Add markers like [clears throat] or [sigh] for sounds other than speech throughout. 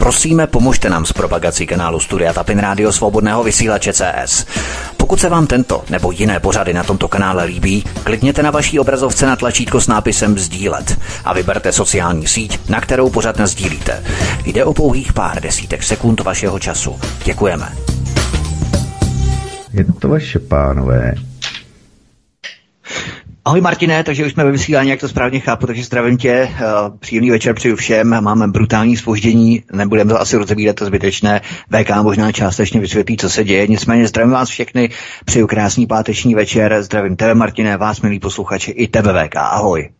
Prosíme, pomožte nám s propagací kanálu Studia Tapin Rádio Svobodného vysílače CS. Pokud se vám tento nebo jiné pořady na tomto kanále líbí, klikněte na vaší obrazovce na tlačítko s nápisem Sdílet a vyberte sociální síť, na kterou pořád sdílíte. Jde o pouhých pár desítek sekund vašeho času. Děkujeme. Je to vaše pánové. Ahoj Martine, takže už jsme ve vysílání, jak to správně chápu, takže zdravím tě, eh, příjemný večer přeju všem, máme brutální spoždění, nebudeme to asi rozebírat, to zbytečné, VK možná částečně vysvětlí, co se děje, nicméně zdravím vás všechny, přeju krásný páteční večer, zdravím tebe Martine, vás milí posluchači, i tebe VK, ahoj.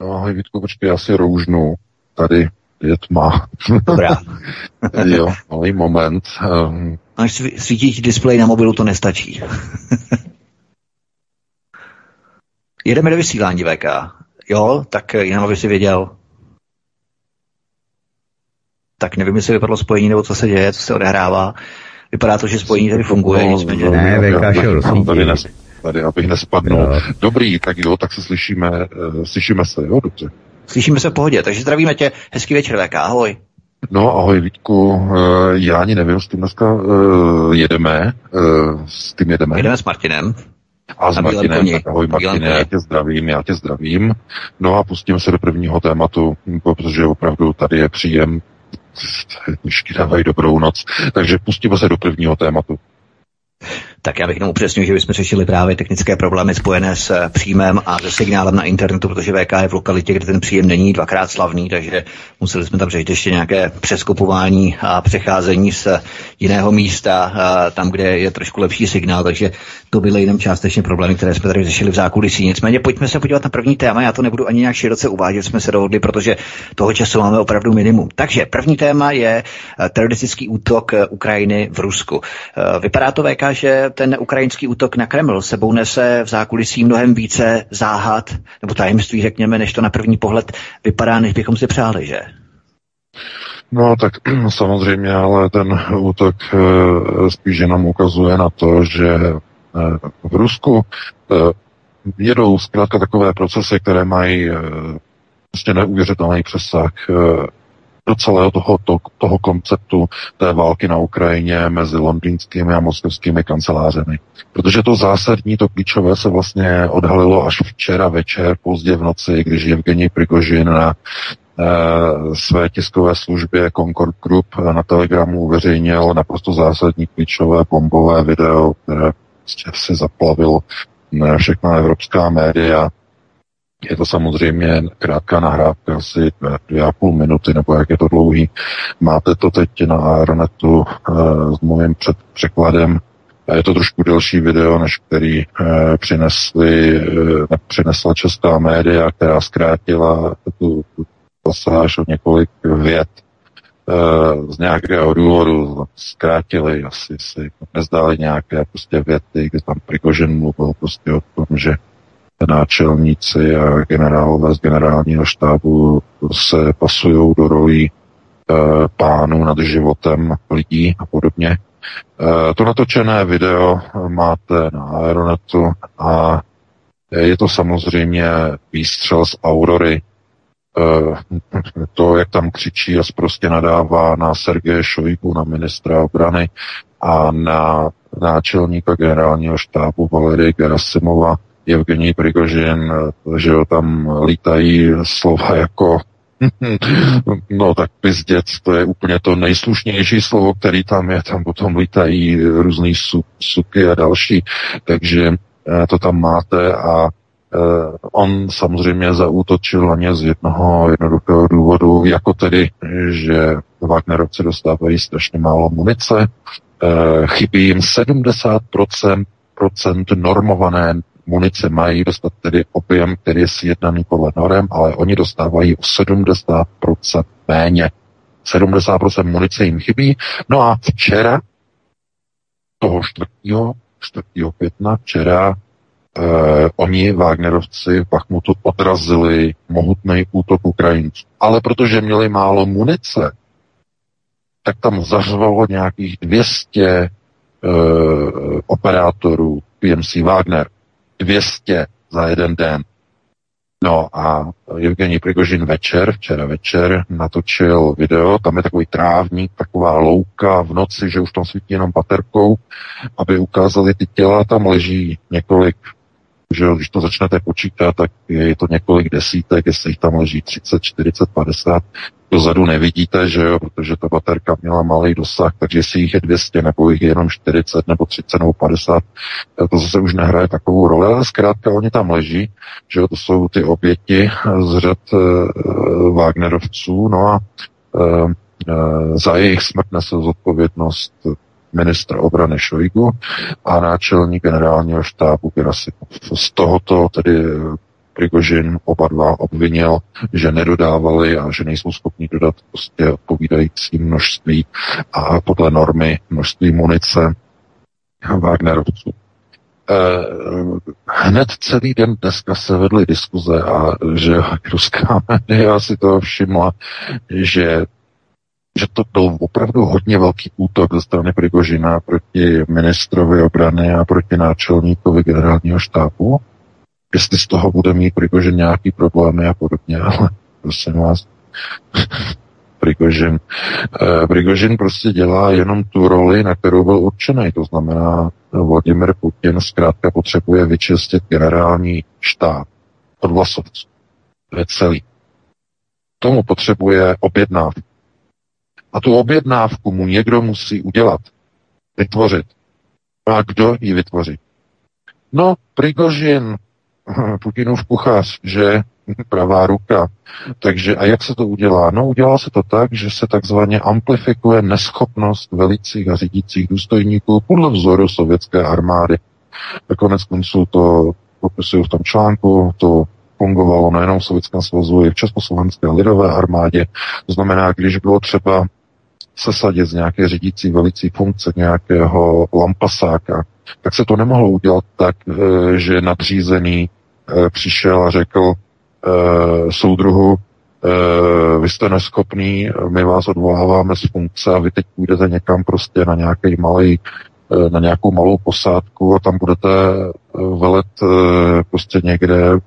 No ahoj Vítku, počkej, já si roužnu, tady je tma. Dobrá. [laughs] jo, malý moment. Um... Až svítíš displej na mobilu, to nestačí. [laughs] Jedeme do vysílání VK. Jo, tak jenom aby si věděl. Tak nevím, jestli vypadlo spojení, nebo co se děje, co se odehrává. Vypadá to, že spojení tady funguje, no, nicméně. Ne, VK šel tady, nes, tady, abych nespadnul. No. Dobrý, tak jo, tak se slyšíme, uh, slyšíme se, jo, dobře. Slyšíme se v pohodě, takže zdravíme tě, hezký večer VK, ahoj. No, ahoj Vítku, uh, já ani nevím, s tím dneska uh, jedeme, uh, s tím jedeme. Jedeme s Martinem. A s Martinem, tak ahoj Martine, já tě zdravím, já tě zdravím. No a pustíme se do prvního tématu, protože opravdu tady je příjem, myšky dávají dobrou noc, takže pustíme se do prvního tématu. Tak já bych jenom upřesnil, že bychom řešili právě technické problémy spojené s eh, příjmem a se signálem na internetu, protože VK je v lokalitě, kde ten příjem není dvakrát slavný, takže museli jsme tam řešit ještě nějaké přeskupování a přecházení z jiného místa, tam, kde je trošku lepší signál, takže to byly jenom částečně problémy, které jsme tady řešili v zákulisí. Nicméně pojďme se podívat na první téma, já to nebudu ani nějak široce uvádět, jsme se dohodli, protože toho času máme opravdu minimum. Takže první téma je eh, teroristický útok eh, Ukrajiny v Rusku. Vypadá to VK, že ten ukrajinský útok na Kreml sebou nese v zákulisí mnohem více záhad, nebo tajemství, řekněme, než to na první pohled vypadá, než bychom si přáli, že? No tak [clears throat] samozřejmě, ale ten útok eh, spíš jenom ukazuje na to, že eh, v Rusku eh, jedou zkrátka takové procesy, které mají prostě neuvěřitelný přesah do celého toho, to, toho konceptu té války na Ukrajině mezi londýnskými a moskevskými kancelářemi. Protože to zásadní, to klíčové se vlastně odhalilo až včera večer, pozdě v noci, když Evgení Prigožin na eh, své tiskové službě Concord Group na Telegramu uveřejnil naprosto zásadní klíčové bombové video, které prostě si zaplavilo eh, všechna evropská média je to samozřejmě krátká nahrávka, asi dvě a půl minuty, nebo jak je to dlouhý. Máte to teď na Aeronetu uh, s mojím před překladem. Je to trošku delší video, než který uh, přinesli, uh, přinesla česká média, která zkrátila tu, pasáž o několik vět z nějakého důvodu zkrátili, asi si nezdáli nějaké prostě věty, kde tam Prigožin mluvil prostě o tom, že náčelníci a generálové z generálního štábu se pasují do rolí e, pánů nad životem lidí a podobně. E, to natočené video máte na Aeronetu a je to samozřejmě výstřel z Aurory. E, to, jak tam křičí a prostě nadává na Sergeje Šojku, na ministra obrany a na náčelníka generálního štábu Valery Gerasimova, Evgení Prigožin, že jo, tam lítají slova jako [laughs] no tak pizděc, to je úplně to nejslušnější slovo, který tam je, tam potom lítají různý su, suky a další, takže eh, to tam máte a eh, on samozřejmě zaútočil na ně z jednoho jednoduchého důvodu, jako tedy, že Wagnerovci dostávají strašně málo munice, eh, chybí jim 70% procent normované munice mají dostat tedy objem, který je sjednaný podle norem, ale oni dostávají o 70% méně. 70% munice jim chybí. No a včera, toho 4. 4. května, včera eh, oni, Wagnerovci, v Bachmutu odrazili mohutný útok Ukrajinců. Ale protože měli málo munice, tak tam zařvalo nějakých 200 eh, operátorů PMC Wagner. 200 za jeden den. No a Evgení Prigožin večer, včera večer, natočil video, tam je takový trávník, taková louka v noci, že už tam svítí jenom baterkou, aby ukázali ty těla, tam leží několik že když to začnete počítat, tak je to několik desítek, jestli jich tam leží 30, 40, 50, dozadu nevidíte, že jo, protože ta baterka měla malý dosah, takže jestli jich je 200 nebo jich je jenom 40 nebo 30 nebo 50, to zase už nehraje takovou roli, ale zkrátka oni tam leží, že jo, to jsou ty oběti z řad uh, Wagnerovců, no a uh, za jejich smrt nese zodpovědnost ministra obrany Šojgu a náčelník generálního štábu Gerasimov. Z tohoto tedy Prigožin oba dva obvinil, že nedodávali a že nejsou schopni dodat prostě odpovídající množství a podle normy množství munice Wagnerovců. Eh, hned celý den dneska se vedly diskuze a že ruská média si to všimla, že že to byl opravdu hodně velký útok ze strany Prigožina proti ministrovi obrany a proti náčelníkovi generálního štábu. Jestli z toho bude mít Prigožin nějaký problémy a podobně, ale prosím vás, Prigožin. Eh, Prigožin prostě dělá jenom tu roli, na kterou byl určený. To znamená, Vladimir Putin zkrátka potřebuje vyčistit generální štáb od vlasovců. To je celý. Tomu potřebuje objednávku a tu objednávku mu někdo musí udělat, vytvořit. A kdo ji vytvoří? No, Prigožin, Putinův kuchař, že [laughs] pravá ruka. Takže a jak se to udělá? No udělá se to tak, že se takzvaně amplifikuje neschopnost velicích a řídících důstojníků podle vzoru sovětské armády. Konec konců to popisuju v tom článku, to fungovalo nejenom v Sovětském svazu, i v Československé lidové armádě. To znamená, když bylo třeba sesadit z nějaké řídící velicí funkce nějakého lampasáka, tak se to nemohlo udělat tak, eh, že nadřízený eh, přišel a řekl eh, soudruhu, vy jste neschopný, my vás odvoláváme z funkce a vy teď půjdete někam prostě na nějaký malý na nějakou malou posádku a tam budete velet prostě někde [laughs]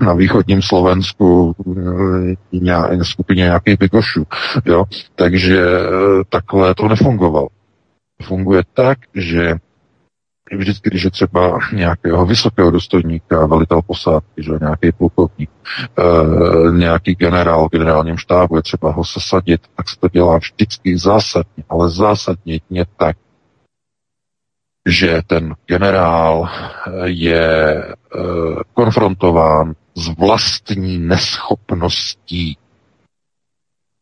na východním Slovensku skupině nějakých bigošů. Jo? Takže takhle to nefungovalo. Funguje tak, že vždycky, když je třeba nějakého vysokého dostojníka, velitel posádky, že nějaký plukovník, e, nějaký generál v generálním štábu, je třeba ho sesadit, tak se to dělá vždycky zásadně, ale zásadně nie tak, že ten generál je e, konfrontován s vlastní neschopností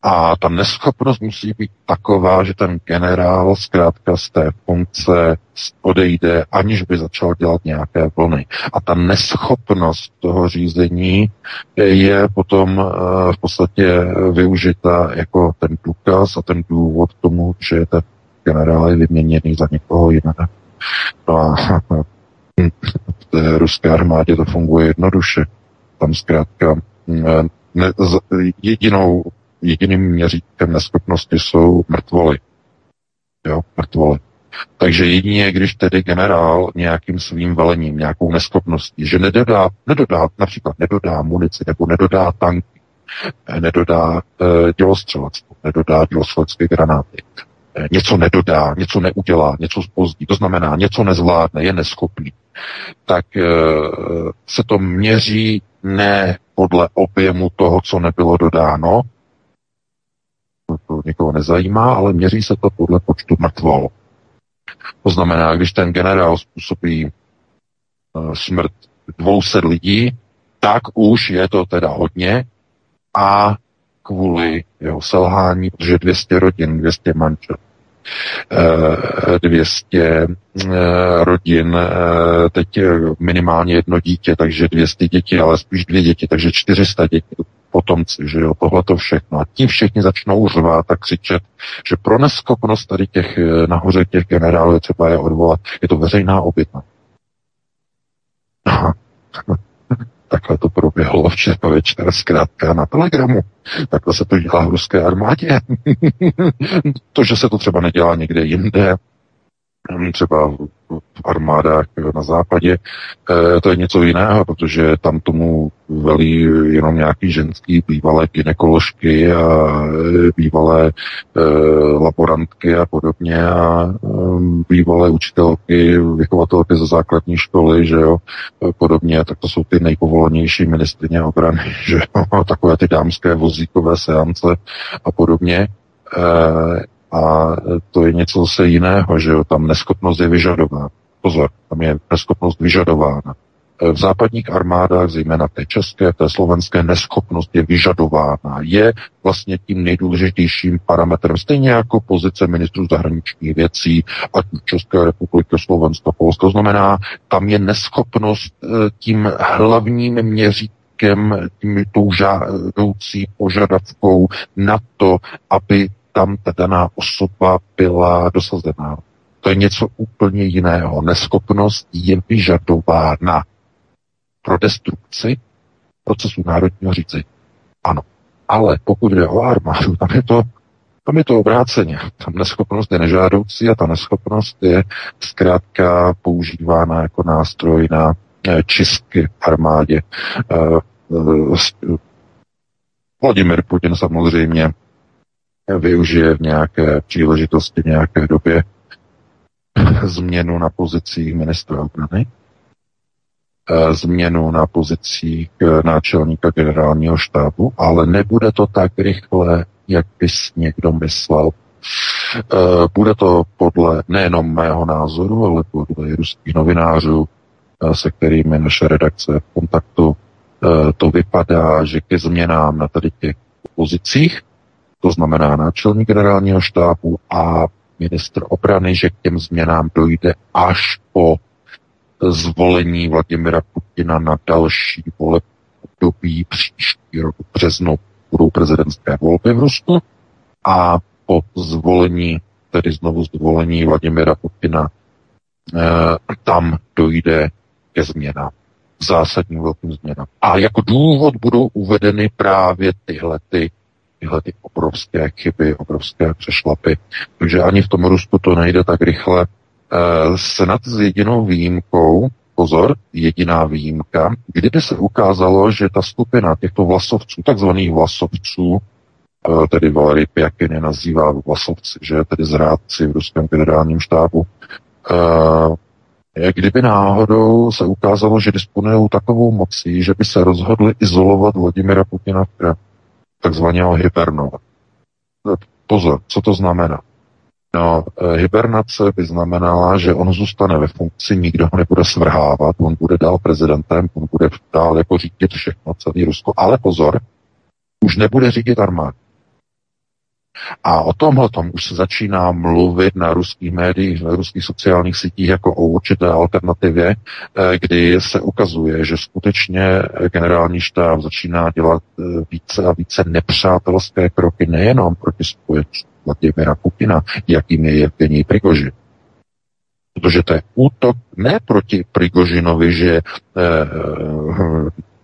a ta neschopnost musí být taková, že ten generál zkrátka z té funkce odejde, aniž by začal dělat nějaké vlny. A ta neschopnost toho řízení je potom eh, v podstatě využita jako ten důkaz a ten důvod k tomu, že ten generál je vyměněný za někoho jiného. No a v té ruské armádě to funguje jednoduše. Tam zkrátka eh, ne, jedinou jediným měřítkem neschopnosti jsou mrtvoly. Jo, mrtvoly. Takže jedině, když tedy generál nějakým svým velením, nějakou neschopností, že nedodá, nedodá například nedodá munici nebo nedodá tanky, nedodá e, dělostřelectvo, nedodá dělostřelecké granáty, e, něco nedodá, něco neudělá, něco zpozdí, to znamená, něco nezvládne, je neschopný, tak e, se to měří ne podle objemu toho, co nebylo dodáno, to někoho nezajímá, ale měří se to podle počtu mrtvol. To znamená, když ten generál způsobí uh, smrt 200 lidí, tak už je to teda hodně a kvůli jeho selhání, protože 200 rodin, 200 manžel, 200 rodin, eh, teď minimálně jedno dítě, takže 200 dětí, ale spíš dvě děti, takže 400 dětí potomci, že jo, tohle to všechno. A ti všichni začnou řvát a křičet, že pro neschopnost tady těch eh, nahoře těch generálů je třeba je odvolat. Je to veřejná obětna. [laughs] Takhle to proběhlo včera večer zkrátka na Telegramu. Takhle se to dělá v ruské armádě. [laughs] to, že se to třeba nedělá někde jinde, třeba v armádách na západě, eh, to je něco jiného, protože tam tomu velí jenom nějaký ženský bývalé ginekoložky a eh, bývalé laborantky a podobně a e, bývalé učitelky, vychovatelky ze základní školy, že jo, podobně, tak to jsou ty nejpovolenější ministrině obrany, [laughs] že jo, takové ty dámské vozíkové seance a podobně. E, a to je něco zase jiného, že jo, tam neschopnost je vyžadována. Pozor, tam je neschopnost vyžadována. V západních armádách, zejména té české, té slovenské, neschopnost je vyžadována. Je vlastně tím nejdůležitějším parametrem, stejně jako pozice ministrů zahraničních věcí, ať České republiky, Slovenska, Polska. To znamená, tam je neschopnost eh, tím hlavním měřítkem, tím tou žádoucí požadavkou na to, aby tam ta daná osoba byla dosazená. To je něco úplně jiného. Neschopnost je vyžadována pro destrukci procesu národního řízení. Ano. Ale pokud jde o armádu, tam je to, tam je to obráceně. Tam neschopnost je nežádoucí a ta neschopnost je zkrátka používána jako nástroj na eh, čistky v armádě. Eh, eh, Vladimir Putin samozřejmě využije v nějaké příležitosti, nějaké době změnu na pozicích ministra obrany, eh, změnu na pozicích eh, náčelníka generálního štábu, ale nebude to tak rychle, jak bys někdo myslel. Eh, bude to podle nejenom mého názoru, ale podle ruských novinářů, se kterými naše redakce v kontaktu, to vypadá, že ke změnám na tady těch pozicích to znamená náčelník generálního štábu a ministr obrany, že k těm změnám dojde až po zvolení Vladimira Putina na další vole období příští rok v březnu budou prezidentské volby v Rusku a po zvolení, tedy znovu zvolení Vladimira Putina, eh, tam dojde ke změnám, zásadním velkým změnám. A jako důvod budou uvedeny právě tyhle ty tyhle ty obrovské chyby, obrovské přešlapy. Takže ani v tom Rusku to nejde tak rychle. Snad s jedinou výjimkou, pozor, jediná výjimka, kdyby se ukázalo, že ta skupina těchto vlasovců, takzvaných vlasovců, e, tedy Valery Pjakin je nazývá vlasovci, že tedy zrádci v ruském generálním štábu, e, kdyby náhodou se ukázalo, že disponují takovou mocí, že by se rozhodli izolovat Vladimira Putina v Kremlu, takzvaně ho hibernovat. Pozor, co to znamená? No, eh, hibernace by znamenala, že on zůstane ve funkci, nikdo ho nebude svrhávat, on bude dál prezidentem, on bude dál jako řídit všechno, celý Rusko, ale pozor, už nebude řídit armádu. A o tomhle tom už se začíná mluvit na ruských médiích, na ruských sociálních sítích jako o určité alternativě, eh, kdy se ukazuje, že skutečně generální štáb začíná dělat eh, více a více nepřátelské kroky nejenom proti spojencům Vladimira Putina, jakým je Evgení Prigoži. Protože to je útok ne proti Prigožinovi, že eh,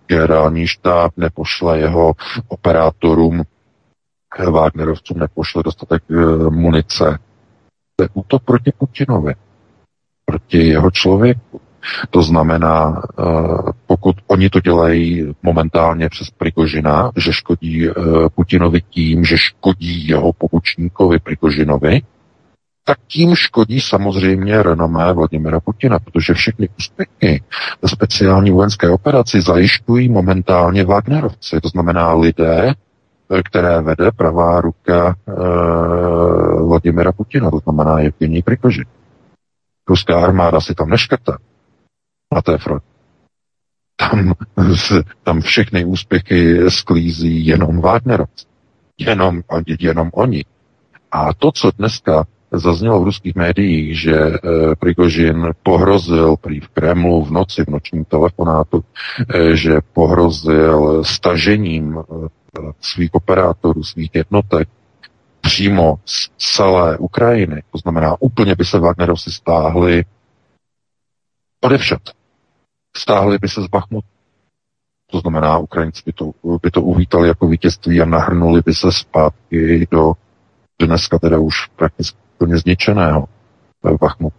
generální štáb nepošle jeho operátorům Wagnerovcům nepošle dostatek e, munice. To je útok proti Putinovi, proti jeho člověku. To znamená, e, pokud oni to dělají momentálně přes Prigožina, že škodí e, Putinovi tím, že škodí jeho pobočníkovi Prigožinovi, tak tím škodí samozřejmě renomé Vladimira Putina, protože všechny úspěchy ve speciální vojenské operaci zajišťují momentálně Wagnerovci, to znamená lidé, které vede pravá ruka e, Vladimira Putina, to znamená Evgení Prikoži. Ruská armáda si tam neškrtá na té frontě. Tam, tam všechny úspěchy sklízí jenom Wagnerovci. Jenom, jenom oni. A to, co dneska zaznělo v ruských médiích, že e, Prigožin pohrozil prý v Kremlu v noci, v nočním telefonátu, e, že pohrozil stažením e, svých operátorů, svých jednotek přímo z celé Ukrajiny, to znamená úplně by se Wagnerovci stáhli odevšat. Stáhli by se z Bachmutu. To znamená, Ukrajinci by to, by to uvítali jako vítězství a nahrnuli by se zpátky do dneska teda už prakticky úplně zničeného Bachmutu.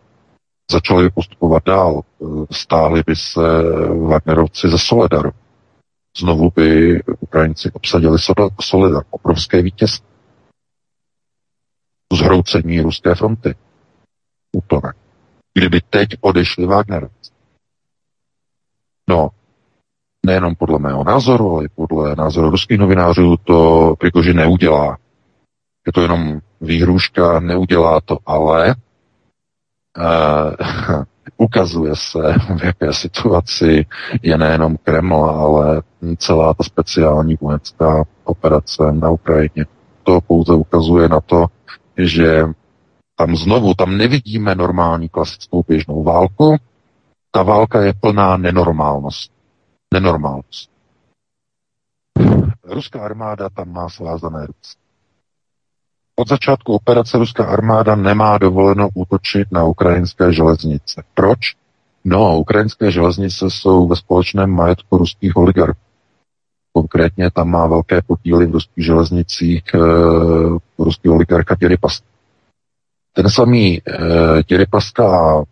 začali postupovat dál. Stáhli by se Wagnerovci ze Soledaru. Znovu by Ukrajinci obsadili Soledar. Obrovské vítězství. Zhroucení ruské fronty. Úplně. Kdyby teď odešli Wagnerovci. No, nejenom podle mého názoru, ale i podle názoru ruských novinářů to Prigožin neudělá. Je to jenom výhruška, neudělá to, ale uh, [laughs] ukazuje se, [laughs] v jaké situaci je nejenom Kreml, ale celá ta speciální vojenská operace na Ukrajině. To pouze ukazuje na to, že tam znovu, tam nevidíme normální klasickou běžnou válku, ta válka je plná nenormálnost. Nenormálnost. Ruská armáda tam má svázané ruce. Od začátku operace ruská armáda nemá dovoleno útočit na ukrajinské železnice. Proč? No, ukrajinské železnice jsou ve společném majetku ruských oligarchů. Konkrétně tam má velké podíly v ruských železnicích e, ruský oligarcha Těrypaska. Ten samý e, Těrypaska a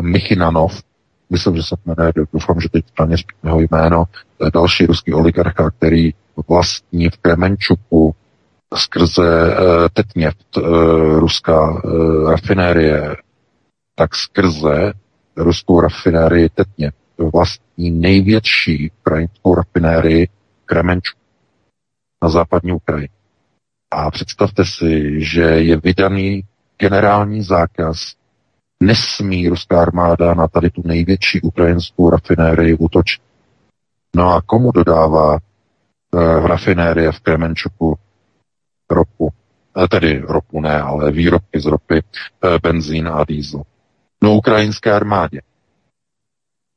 Michinanov, myslím, že se jmenuje, doufám, že teď správně jeho jméno, to je další ruský oligarcha, který vlastní v Kremenčuku skrze uh, Tetněft, uh, ruská uh, rafinérie, tak skrze ruskou rafinérii Tetněft vlastní největší ukrajinskou rafinérii Kremenčuk na západní Ukrajině. A představte si, že je vydaný generální zákaz, nesmí ruská armáda na tady tu největší ukrajinskou rafinérii útočit. No a komu dodává v rafinérie v Kremenčuku ropu, eh, tedy ropu ne, ale výrobky z ropy, eh, benzín a diesel. No ukrajinské armádě.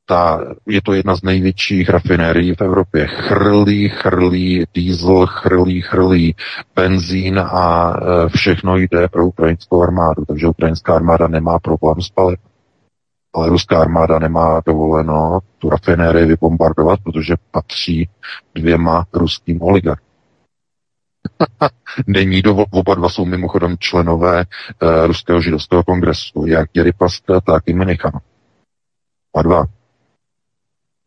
Ta, je to jedna z největších rafinérií v Evropě. Chrlí, chrlí diesel, chrlí, chrlí benzín a eh, všechno jde pro ukrajinskou armádu. Takže ukrajinská armáda nemá problém s palivem. Ale ruská armáda nemá dovoleno tu rafinérii vybombardovat, protože patří dvěma ruským oligarchům. [laughs] Není do, oba dva jsou mimochodem členové uh, Ruského židovského kongresu, jak Děrypaska, tak i Menichanov. A dva.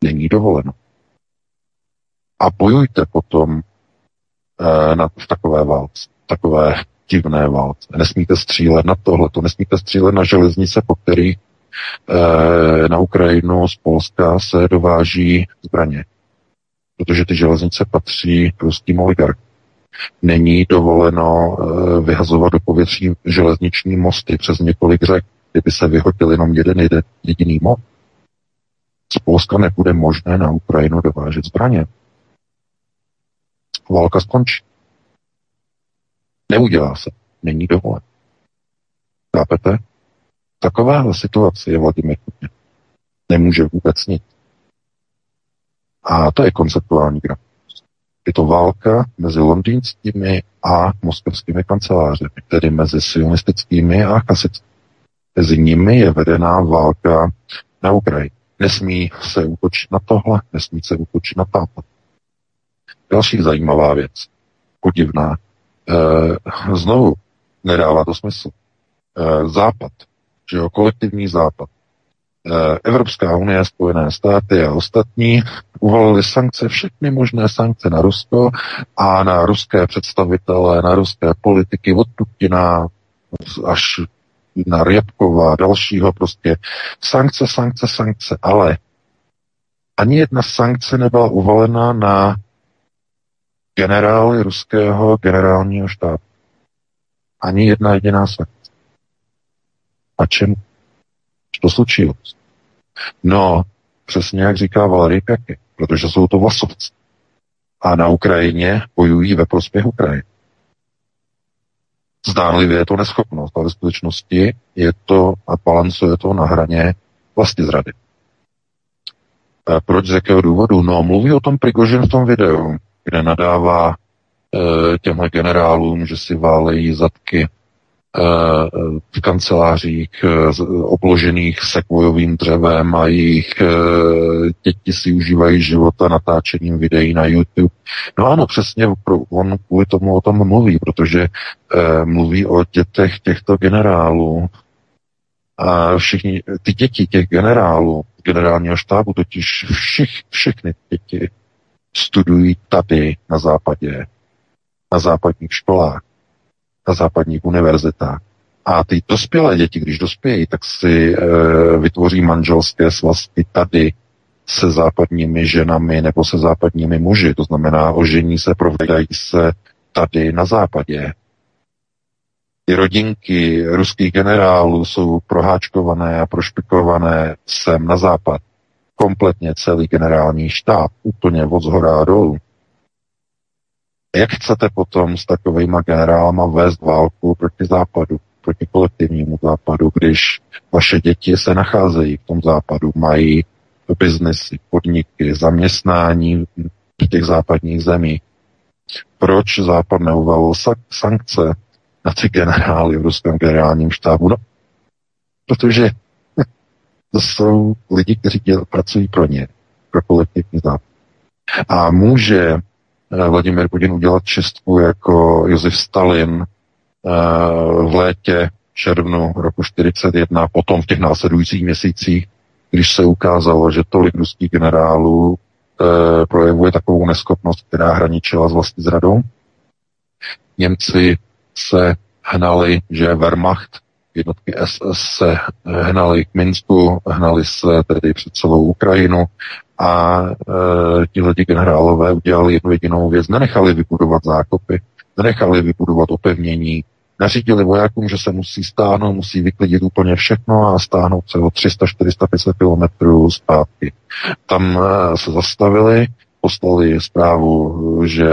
Není dovoleno. A bojujte potom uh, na, v takové válce, takové divné válce. Nesmíte střílet na tohle, to nesmíte střílet na železnice, po kterých uh, na Ukrajinu z Polska se dováží zbraně. Protože ty železnice patří ruským oligarchům není dovoleno eh, vyhazovat do povětří železniční mosty přes několik řek, kdyby se vyhodil jenom jeden, jediný most. Z Polska nebude možné na Ukrajinu dovážet zbraně. Válka skončí. Neudělá se. Není dovolen. Chápete? Takováhle situace je Vladimir Putin. Nemůže vůbec nic. A to je konceptuální graf. Je to válka mezi londýnskými a moskevskými kancelářemi, tedy mezi sionistickými a chasickými. Mezi nimi je vedená válka na Ukrajině. Nesmí se útočit na tohle, nesmí se útočit na tápat. Další zajímavá věc, podivná. E, znovu, nedává to smysl. E, západ, že jo, kolektivní západ, Evropská unie, Spojené státy a ostatní uvalili sankce, všechny možné sankce na Rusko a na ruské představitele, na ruské politiky od Putina až na Rěbkova a dalšího prostě. Sankce, sankce, sankce, ale ani jedna sankce nebyla uvalena na generály ruského generálního štábu. Ani jedna jediná sankce. A čemu? To slučilo? No, přesně jak říká Valery Pěky, protože jsou to vlasovci. A na Ukrajině bojují ve prospěch Ukrajiny. Zdánlivě je to neschopnost, ale ve skutečnosti je to a balancuje to na hraně vlastně zrady. A proč, z jakého důvodu? No, mluví o tom Prigožin v tom videu, kde nadává e, těmhle generálům, že si válejí zadky v kancelářích eh, obložených sekvojovým dřevem a jejich eh, děti si užívají života natáčením videí na YouTube. No ano, přesně on kvůli tomu o tom mluví, protože eh, mluví o dětech těchto generálů, A všichni, ty děti těch generálů, generálního štábu, totiž všich, všechny děti studují tady na západě, na západních školách, na západních univerzitách. A ty dospělé děti, když dospějí, tak si e, vytvoří manželské svazky tady se západními ženami nebo se západními muži. To znamená, ožení se, provdají se tady na západě. Ty rodinky ruských generálů jsou proháčkované a prošpikované sem na západ. Kompletně celý generální štáb, úplně od zhora dolů. Jak chcete potom s takovýma generálama vést válku proti západu, proti kolektivnímu západu, když vaše děti se nacházejí v tom západu, mají biznesy, podniky, zaměstnání v těch západních zemích? Proč Západ neuvalil sankce na ty generály v ruském generálním štábu? No, protože [laughs] to jsou lidi, kteří děl, pracují pro ně, pro kolektivní západ. A může Vladimir Putin udělat čistku jako Josef Stalin eh, v létě, červnu roku 41, potom v těch následujících měsících, když se ukázalo, že tolik ruských generálů e, projevuje takovou neschopnost, která hraničila s vlastní zradou. Němci se hnali, že Wehrmacht, jednotky SS se hnali k Minsku, hnali se tedy před celou Ukrajinu a e, tihle generálové udělali jednu jedinou věc. Nenechali vybudovat zákopy, nenechali vybudovat opevnění, nařídili vojákům, že se musí stáhnout, musí vyklidit úplně všechno a stáhnout se o 300, 400, 500 kilometrů zpátky. Tam e, se zastavili, poslali zprávu, že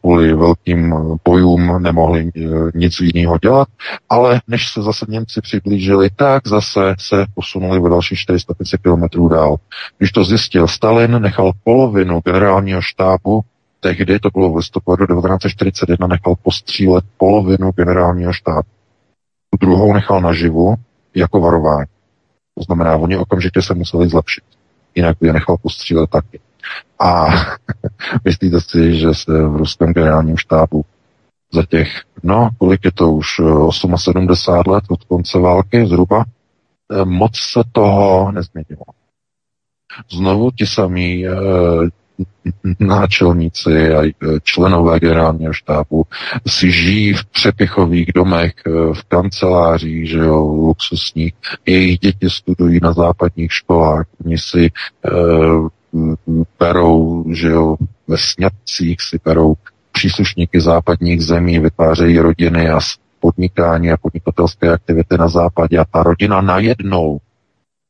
kvůli velkým bojům nemohli eh, nic jiného dělat, ale než se zase Němci přiblížili, tak zase se posunuli o další 450 kilometrů dál. Když to zjistil Stalin, nechal polovinu generálního štábu, tehdy to bylo v listopadu 1941, nechal postřílet polovinu generálního štábu. Tu druhou nechal naživu jako varování. To znamená, oni okamžitě se museli zlepšit. Jinak by je nechal postřílet taky. A [laughs] myslíte si, že se v ruském generálním štábu za těch, no, kolik je to už, 78 let od konce války zhruba, eh, moc se toho nezměnilo. Znovu ti samí e, náčelníci a členové generálního štábu si žijí v přepichových domech, v kancelářích, že jo, luxusních. Jejich děti studují na západních školách. Oni si e, perou, že jo, ve sňatcích si perou příslušníky západních zemí, vytvářejí rodiny a podnikání a podnikatelské aktivity na západě a ta rodina najednou,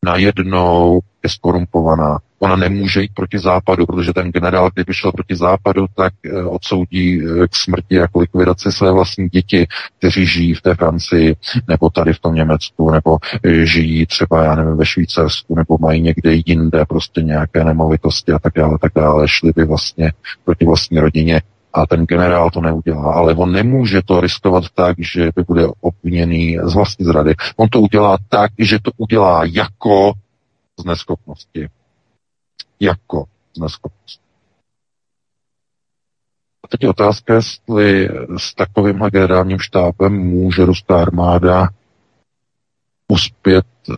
najednou je skorumpovaná. Ona nemůže jít proti západu, protože ten generál, kdyby šel proti západu, tak eh, odsoudí eh, k smrti jako likvidaci své vlastní děti, kteří žijí v té Francii, nebo tady v tom Německu, nebo eh, žijí třeba, já nevím, ve Švýcarsku, nebo mají někde jinde prostě nějaké nemovitosti a tak dále, tak dále. Šli by vlastně proti vlastní rodině a ten generál to neudělá. Ale on nemůže to riskovat tak, že by bude obviněný z vlastní zrady. On to udělá tak, že to udělá jako z neschopnosti. Jako z neschopnosti. A teď otázka, jestli s takovým generálním štábem může ruská armáda uspět eh,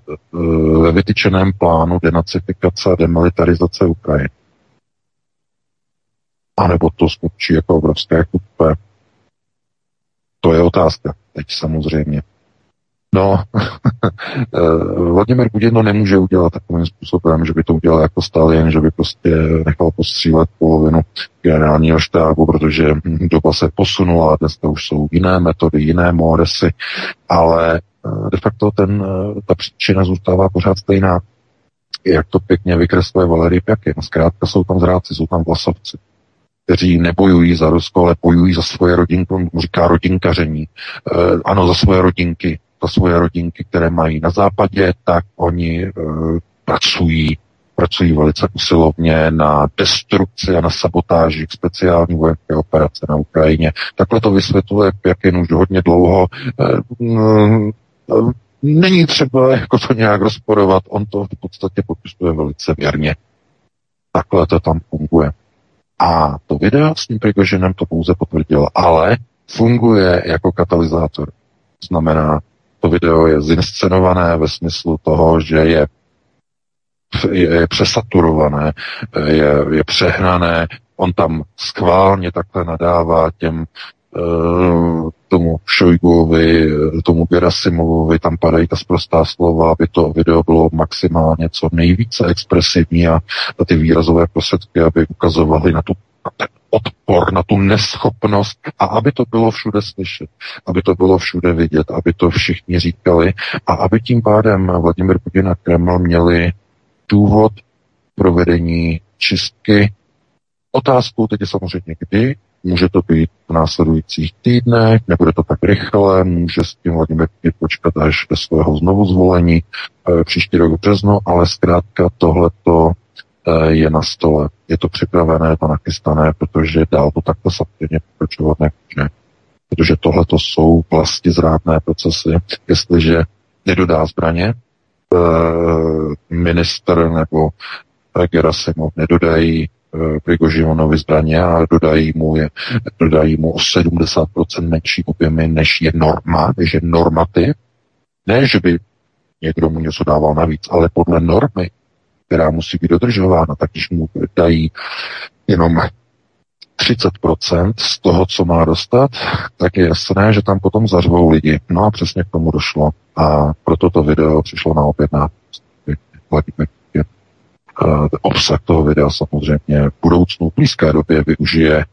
ve vytyčeném plánu denacifikace a demilitarizace Ukrajiny. A nebo to skončí jako obrovské kupé. To je otázka teď samozřejmě. No, [laughs] eh, Vladimir Putin nemůže udělat takovým způsobem, že by to udělal jako Stalin, že by prostě nechal postřílet polovinu generálního štábu, protože doba se posunula, dneska už jsou jiné metody, jiné módesy, ale eh, de facto ten, eh, ta příčina zůstává pořád stejná. Jak to pěkně vykresluje Valery Pjakin. Zkrátka jsou tam zráci, jsou tam vlasovci kteří nebojují za Rusko, ale bojují za svoje rodinky, říká rodinkaření. E, ano, za svoje rodinky, za svoje rodinky, které mají na západě, tak oni e, pracují, pracují velice usilovně na destrukci a na sabotáži speciální vojenské operace na Ukrajině. Takhle to vysvětluje jen už hodně dlouho. E, není třeba jako to nějak rozporovat, on to v podstatě popisuje velice věrně. Takhle to tam funguje. A to video s tím Prigoženem to pouze potvrdilo, ale funguje jako katalyzátor. Znamená, to video je zinscenované ve smyslu toho, že je je, přesaturované, je, je přehnané, on tam schválně takhle nadává těm uh, tomu Šojguovi, tomu Gerasimovovi, tam padají ta sprostá slova, aby to video bylo maximálně co nejvíce expresivní a ty výrazové prostředky, aby ukazovaly na tu na ten odpor, na tu neschopnost a aby to bylo všude slyšet, aby to bylo všude vidět, aby to všichni říkali a aby tím pádem Vladimir Putin a Kreml měli důvod provedení čistky. Otázkou teď je samozřejmě kdy, může to být v následujících týdnech, nebude to tak rychle, může s tím Vladimir Putin počkat až do svého znovu zvolení e, příští rok v březnu, ale zkrátka tohleto je na stole. Je to připravené, to nachystané, protože dál to takto samozřejmě pokračovat nemůže. Protože tohleto jsou vlastně zrádné procesy. Jestliže nedodá zbraně, Eh, minister nebo Gerasimov nedodají eh, Prigožinovi zbraně a dodají mu, je, dodají mu o 70% menší objemy, než je norma, než je normativ. Ne, že by někdo mu něco dával navíc, ale podle normy, která musí být dodržována, tak když mu dají jenom 30% z toho, co má dostat, tak je jasné, že tam potom zařvou lidi. No a přesně k tomu došlo. A proto to video přišlo na opět na obsah toho videa samozřejmě v budoucnu v blízké době využije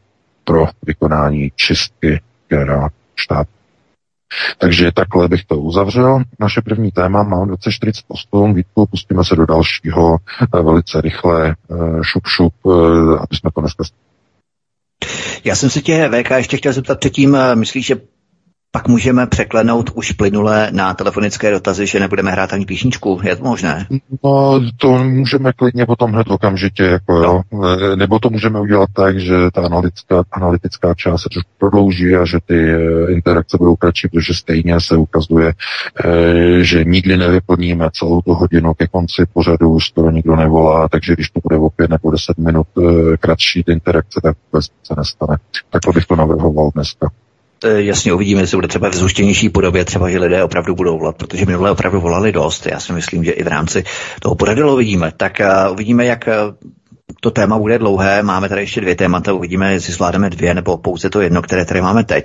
pro vykonání čistky generálního štábu. Takže takhle bych to uzavřel. Naše první téma mám 2048. Vítku, pustíme se do dalšího eh, velice rychle eh, šup šup, eh, aby jsme to dneska já jsem se tě, VK, ještě chtěl zeptat předtím, myslíš, že pak můžeme překlenout už plynule na telefonické dotazy, že nebudeme hrát ani píšničku. Je to možné? No, to můžeme klidně potom hned okamžitě, jako jo. No. Nebo to můžeme udělat tak, že ta analytická, analytická část se trošku prodlouží a že ty eh, interakce budou kratší, protože stejně se ukazuje, eh, že nikdy nevyplníme celou tu hodinu ke konci pořadu, už skoro nikdo nevolá, takže když to bude o pět nebo deset minut eh, kratší ty interakce, tak vůbec se nestane. Takhle bych to navrhoval dneska. Eh, jasně uvidíme, jestli bude třeba v zhuštěnější podobě, třeba, že lidé opravdu budou volat, protože minulé opravdu volali dost. Já si myslím, že i v rámci toho pořadu uvidíme. Tak uh, uvidíme, jak uh, to téma bude dlouhé. Máme tady ještě dvě témata, uvidíme, jestli zvládneme dvě nebo pouze to jedno, které tady máme teď.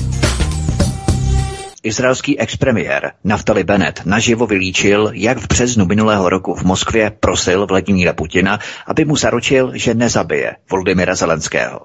Izraelský expremiér Naftali Bennett naživo vylíčil, jak v březnu minulého roku v Moskvě prosil Vladimíra Putina, aby mu zaručil, že nezabije Volodymyra Zelenského.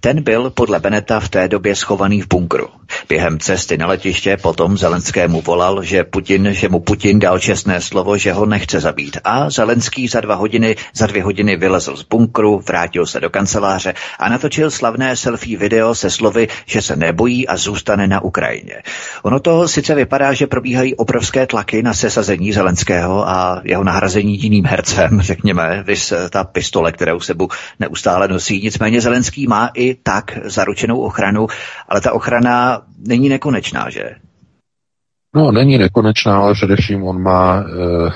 Ten byl podle Beneta v té době schovaný v bunkru. Během cesty na letiště potom Zelenskému volal, že, Putin, že mu Putin dal čestné slovo, že ho nechce zabít. A Zelenský za dva hodiny, za dvě hodiny vylezl z bunkru, vrátil se do kanceláře a natočil slavné selfie video se slovy, že se nebojí a zůstane na Ukrajině. Ono to sice vypadá, že probíhají obrovské tlaky na sesazení Zelenského a jeho nahrazení jiným hercem, [laughs] řekněme, vys ta pistole, kterou sebu neustále nosí. Nicméně Zelenský má má i tak zaručenou ochranu, ale ta ochrana není nekonečná, že? No, není nekonečná, ale především on má, eh,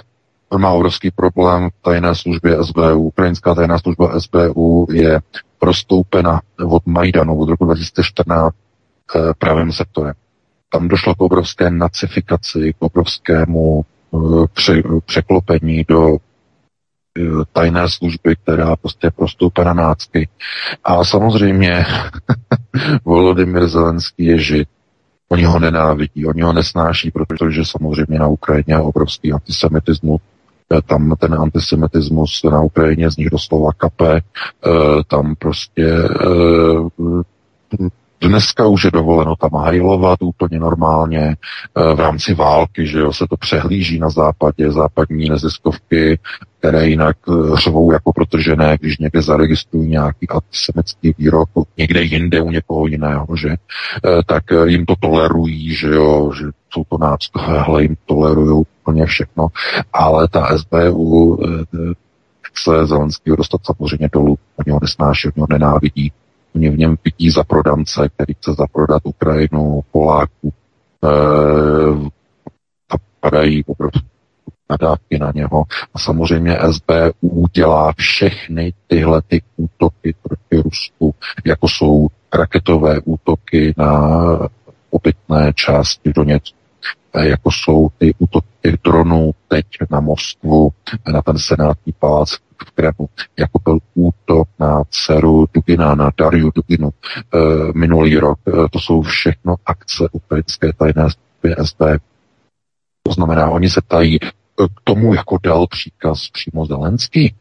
on má obrovský problém v tajné službě SBU. Ukrajinská tajná služba SBU je prostoupena od Majdanu od roku 2014 eh, pravým sektorem. Tam došlo k obrovské nacifikaci, k obrovskému eh, pře, překlopení do Eh, tajné služby, která prostě prostoupena nácky. A samozřejmě [laughs] Volodymyr Zelenský je žid. Oni ho nenávidí, oni ho nesnáší, protože samozřejmě na Ukrajině je obrovský antisemitismus eh, tam ten antisemitismus na Ukrajině z nich doslova kape, tam prostě Dneska už je dovoleno tam hajlovat úplně normálně eh, v rámci války, že jo, se to přehlíží na západě, západní neziskovky, které jinak eh, řvou jako protržené, když někde zaregistrují nějaký antisemický výrok někde jinde u někoho jiného, že, eh, tak jim to tolerují, že jo, že jsou to náckové, jim tolerují úplně všechno, ale ta SBU se Zelenského dostat samozřejmě dolů, oni ho nesnáší, oni ho nenávidí, Oni v něm vidí za prodance, který chce zaprodat Ukrajinu, Poláku. E, a padají opravdu nadávky na něho. A samozřejmě SBU dělá všechny tyhle ty útoky proti Rusku, jako jsou raketové útoky na obytné části Doněcku, jako jsou ty útoky dronů teď na Moskvu, na ten senátní palác Kremlu, jako byl útok na dceru Dugina, na Dariu Duginu e, minulý rok. E, to jsou všechno akce ukrajinské tajné služby SB. To znamená, oni se ptají, k tomu jako dal příkaz přímo Zelenský,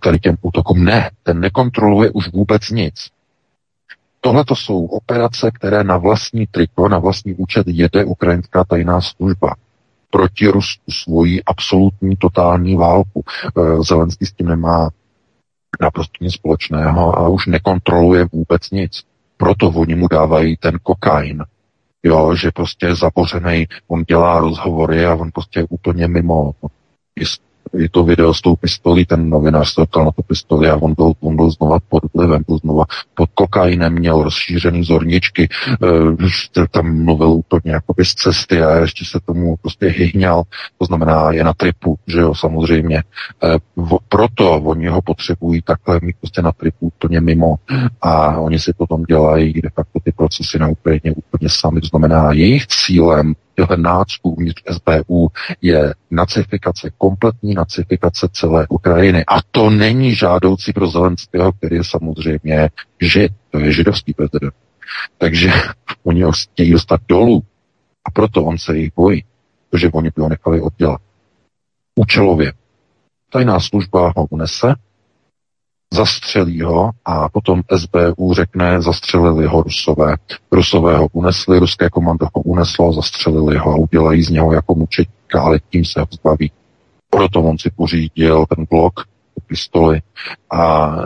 tady těm útokům ne, ten nekontroluje už vůbec nic. Tohle to jsou operace, které na vlastní triko, na vlastní účet jede ukrajinská tajná služba proti Rusku svoji absolutní totální válku. Eh, Zelenský s tím nemá naprosto nic společného a už nekontroluje vůbec nic. Proto oni mu dávají ten kokain, jo, že prostě je on dělá rozhovory a on prostě je úplně mimo je to video s tou pistolí, ten novinář se na tu pistoli a on byl, on byl znova pod vlivem, byl znova pod kokainem, měl rozšířený zorničky, e, tam mluvil úplně jako z cesty a ještě se tomu prostě hyhňal, to znamená je na tripu, že jo, samozřejmě. E, v, proto oni ho potřebují takhle mít prostě na tripu úplně mimo a oni si potom dělají de facto ty procesy na Ukrajině úplně sami, to znamená jejich cílem nácků uvnitř SBU je nacifikace, kompletní nacifikace celé Ukrajiny. A to není žádoucí pro Zelenského, který je samozřejmě žid, to je židovský prezident. Takže [laughs] oni ho chtějí dostat dolů. A proto on se jich bojí, protože oni by ho nechali oddělat. Účelově. Tajná služba ho unese, zastřelí ho a potom SBU řekne, zastřelili ho Rusové. Rusové ho unesli, ruské komando ho uneslo, zastřelili ho a udělají z něho jako mučetníka, ale tím se ho zbaví. Proto on si pořídil ten blok, pistoli a e,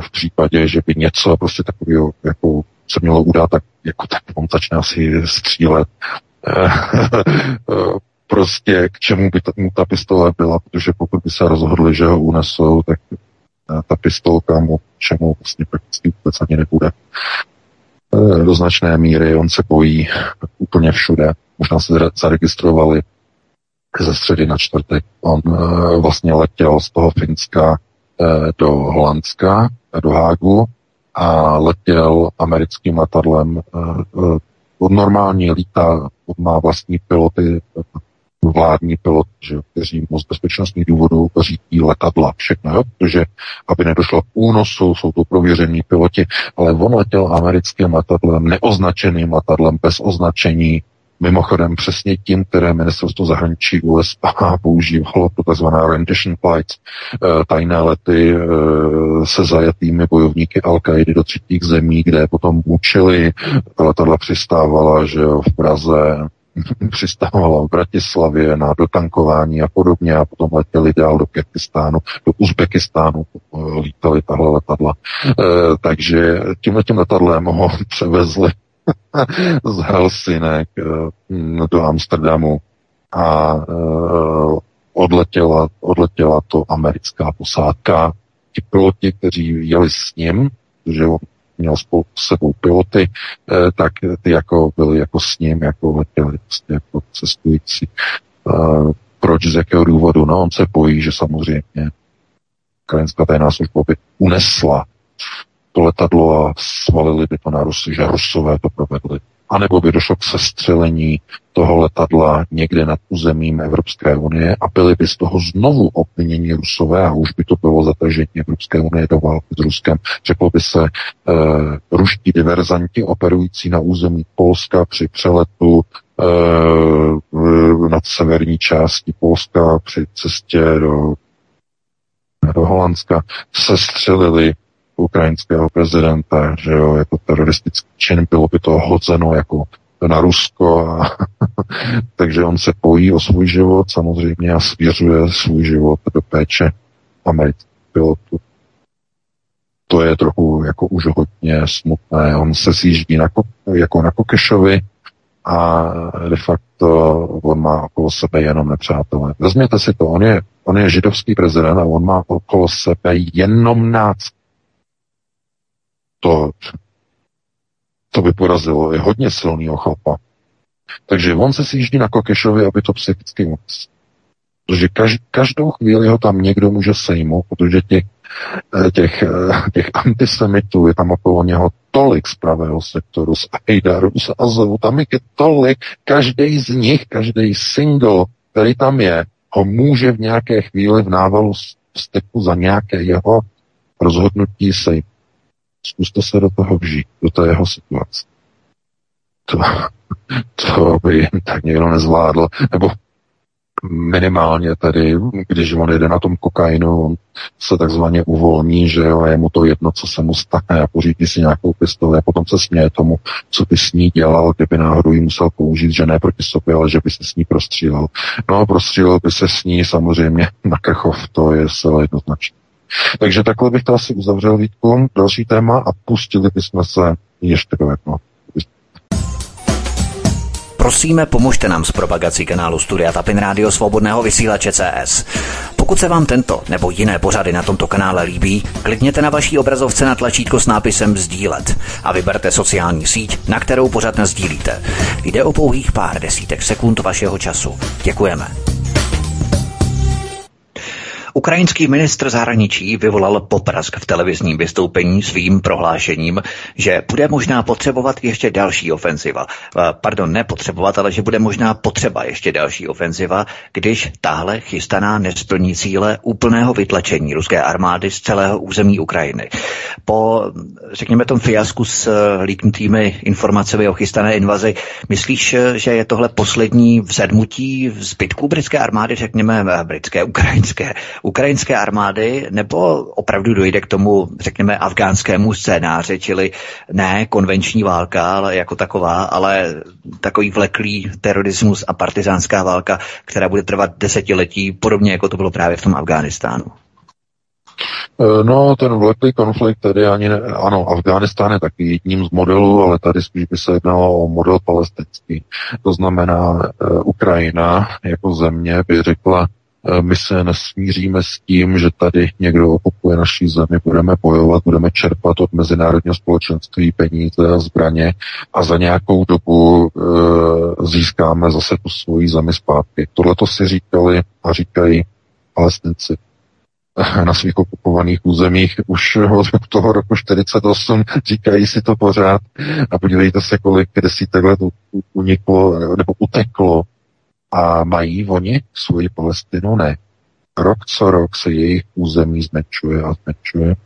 v případě, že by něco prostě takového jako se mělo udát, tak jako tak on začne asi střílet. [laughs] E, prostě k čemu by ta, mu ta pistole byla, protože pokud by se rozhodli, že ho unesou, tak ta pistolka mu čemu vlastně prakticky vůbec ani nebude. E, do značné míry on se bojí úplně všude. Možná se zaregistrovali ze středy na čtvrtek. On e, vlastně letěl z toho Finska e, do Holandska, do Hágu a letěl americkým letadlem. Normální lítá, má vlastní piloty vládní pilot, že, kteří moc bezpečnostních důvodů řídí letadla, všechno, jo? protože aby nedošlo k únosu, jsou to prověření piloti, ale on letěl americkým letadlem, neoznačeným letadlem, bez označení, Mimochodem přesně tím, které ministerstvo zahraničí USA [laughs] používalo pro tzv. rendition flights, eh, tajné lety eh, se zajatými bojovníky al do třetích zemí, kde potom mučili, letadla přistávala, že v Praze, přistávala v Bratislavě na dotankování a podobně a potom letěli dál do Kyrgyzstánu, do Uzbekistánu eh, lítali tahle letadla. E, takže tímhle tím letadlem ho [laughs] převezli z Helsinek e, do Amsterdamu a odletěla, odletěla to americká posádka. Ti piloti, kteří jeli s ním, že on měl spolu s sebou piloty, eh, tak ty jako byly jako s ním, jako letěli prostě jako cestující. Eh, proč, z jakého důvodu? No, on se bojí, že samozřejmě krajinská tajná služba by unesla to letadlo a svalili by to na Rusy, že Rusové to provedli anebo by došlo k sestřelení toho letadla někde nad územím Evropské unie a byli by z toho znovu obviněni Rusové a už by to bylo zatažení Evropské unie do války s Ruskem. Řeklo by se, eh, ruští diverzanti operující na území Polska při přeletu eh, nad severní části Polska při cestě do, do Holandska sestřelili ukrajinského prezidenta, že jo, jako teroristický čin, bylo by to hodzeno jako na Rusko, a [laughs] takže on se pojí o svůj život samozřejmě a svěřuje svůj život do péče amerických pilotů. To je trochu jako už hodně smutné. On se sjíždí na, jako na Kokešovi a de facto on má okolo sebe jenom nepřátelé. Vezměte si to, on je, on je židovský prezident a on má okolo sebe jenom nácky to To by porazilo. Je hodně silný chlapa. Takže on se sjíždí na Kokešovi, aby to psychicky moc. Protože každou chvíli ho tam někdo může sejmout, protože těch, eh, těch, eh, těch antisemitů je tam okolo něho tolik z pravého sektoru, z Aidaru, z Azovu, tam je tolik, každý z nich, každý single, který tam je, ho může v nějaké chvíli v návalu steku za nějaké jeho rozhodnutí sejmout. Zkuste se do toho vžít, do té jeho situace. To, to by tak někdo nezvládl. Nebo minimálně tedy, když on jede na tom kokainu, on se takzvaně uvolní, že jo, je mu to jedno, co se mu stane a pořídí si nějakou pistoli a potom se směje tomu, co by s ní dělal, kdyby náhodou ji musel použít, že ne proti sobě, ale že by se s ní prostřílel. No a prostřílel by se s ní samozřejmě na Krchov, to je zcela jednoznačné. Takže takhle bych to asi uzavřel, Vítku, další téma a pustili bychom se ještě do jednoho. Prosíme, pomožte nám s propagací kanálu Studia Tapin Rádio Svobodného vysílače CS. Pokud se vám tento nebo jiné pořady na tomto kanále líbí, klikněte na vaší obrazovce na tlačítko s nápisem Sdílet a vyberte sociální síť, na kterou pořád sdílíte. Jde o pouhých pár desítek sekund vašeho času. Děkujeme. Ukrajinský ministr zahraničí vyvolal poprask v televizním vystoupení svým prohlášením, že bude možná potřebovat ještě další ofenziva. Eh, pardon, ne potřebovat, ale že bude možná potřeba ještě další ofenziva, když tahle chystaná nesplní cíle úplného vytlačení ruské armády z celého území Ukrajiny. Po, řekněme, tom fiasku s eh, líknutými informacemi o chystané invazi, myslíš, eh, že je tohle poslední vzedmutí zbytků britské armády, řekněme, britské, ukrajinské, ukrajinské armády, nebo opravdu dojde k tomu, řekněme, afgánskému scénáři, čili ne konvenční válka ale jako taková, ale takový vleklý terorismus a partizánská válka, která bude trvat desetiletí, podobně jako to bylo právě v tom Afghánistánu. E, no, ten vleklý konflikt tady ani ne, ano, Afghánistán je taky jedním z modelů, ale tady spíš by se jednalo o model palestinský. To znamená, uh, Ukrajina jako země by řekla, Eh, my se nesmíříme s tím, že tady někdo okupuje naší zemi, budeme bojovat, budeme čerpat od mezinárodního společenství peníze a zbraně a za nějakou dobu e, získáme zase tu svoji zemi zpátky. Tohle to si říkali a říkají palestinci. Na svých okupovaných územích už od toho roku 48, říkají si to pořád. A podívejte se, kolik desítek let uniklo nebo uteklo a mají oni svoji Palestinu? Ne. Rok co rok se jejich území zmenšuje a zmenšuje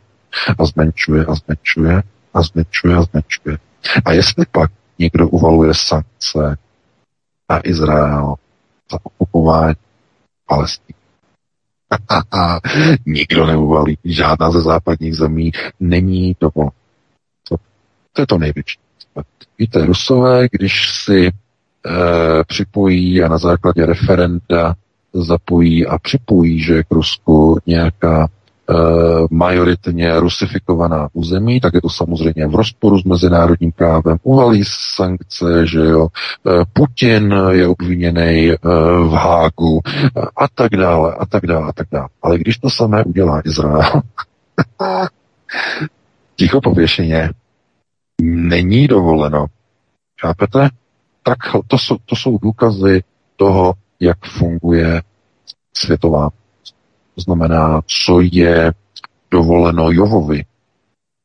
a zmenšuje a zmenšuje a zmenšuje a zmenšuje. A jestli pak někdo uvaluje sankce na Izrael za okupování Palestiny, [laughs] nikdo neuvalí, žádná ze západních zemí není. To, to je to největší. Víte, Rusové, když si připojí a na základě referenda zapojí a připojí, že k Rusku nějaká e, majoritně rusifikovaná území, tak je to samozřejmě v rozporu s mezinárodním právem, uvalí sankce, že jo, e, Putin je obviněný v Hágu a tak dále, a tak dále, a tak dále. Ale když to samé udělá Izrael, [laughs] ticho pověšeně, není dovoleno. Chápete? Tak to jsou, to jsou důkazy toho, jak funguje světová. To znamená, co je dovoleno Jovovi,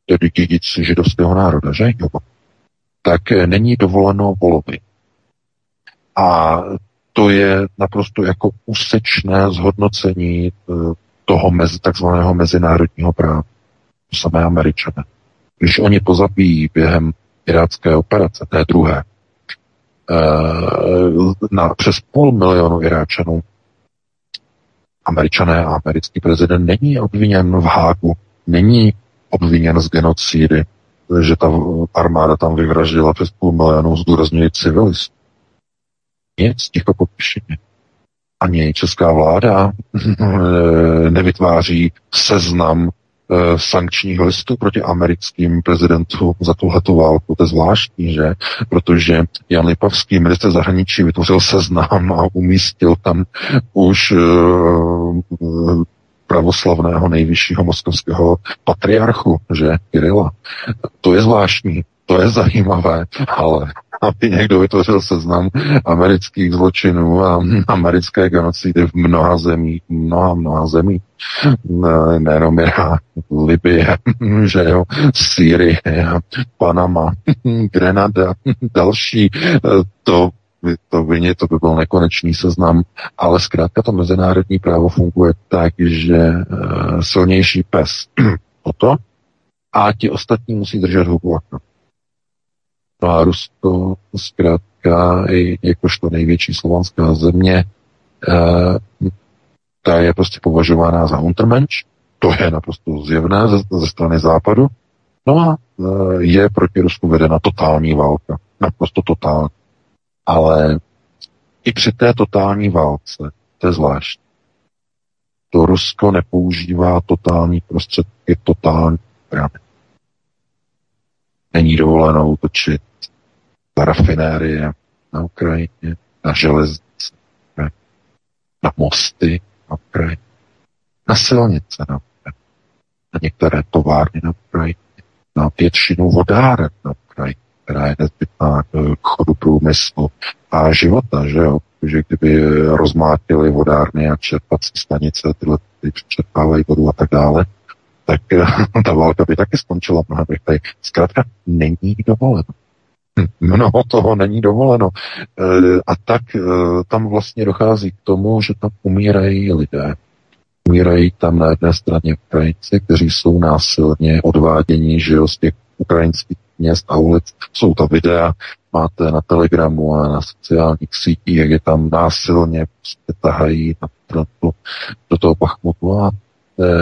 tedy dědici židovského národa, že Jovo, tak není dovoleno Volovi. A to je naprosto jako úsečné zhodnocení eh, toho mezi, takzvaného mezinárodního práva. To samé američané. Když oni pozabíjí během irácké operace, té druhé, na přes půl milionu Iráčanů. Američané a americký prezident není obviněn v Hágu, není obviněn z genocidy, že ta armáda tam vyvraždila přes půl milionu, zdůrazňují civilistů. Nic, ticho popíšeně. Ani česká vláda eh, nevytváří seznam Eh, sankčních listů proti americkým prezidentům za tuhletu válku. To je zvláštní, že? Protože Jan Lipavský, minister zahraničí, vytvořil seznam a umístil tam už uh, pravoslavného nejvyššího moskovského patriarchu, že Kirila. To je zvláštní, to je zajímavé, ale aby někdo vytvořil seznam amerických zločinů a americké genocidy v mnoha zemích, mnoha, mnoha zemí, nejenom Irák, Libie, že jo, Sýrie, Panama, Grenada, další, to to vině, to by byl nekonečný seznam, ale zkrátka to mezinárodní právo funguje tak, že e, silnější pes. [clears throat] O to a ti ostatní musí držet hubu a No a Rusko zkrátka i jakožto největší slovanská země, eh, ta je prostě považována za untermensch, to je naprosto zjevné ze, ze strany západu, no a eh, je proti Rusku vedena totální válka, naprosto totální. Ale i při té totální válce, to je zvláštní, to Rusko nepoužívá totální prostředky, totální zbraně. Není dovoleno útočit rafinérie na Ukrajině, na železnice, na mosty na Ukrajině, na silnice na Ukrajině, na některé továrny na Ukrajině, na většinu vodáren na Ukrajině, která je nezbytná k chodu průmyslu a života, že jo? že kdyby rozmátili vodárny a čerpací stanice, tyhle ty přečerpávají vodu a tak dále, tak [laughs] ta válka by taky skončila mnohem rychleji. Zkrátka není dovoleno. Mnoho [laughs] toho není dovoleno. E, a tak e, tam vlastně dochází k tomu, že tam umírají lidé. Umírají tam na jedné straně Ukrajinci, kteří jsou násilně odváděni že jo, z těch ukrajinských měst a ulic. Jsou to videa, máte na Telegramu a na sociálních sítích, jak je tam násilně prostě tahají na, do, do toho Pachmutu a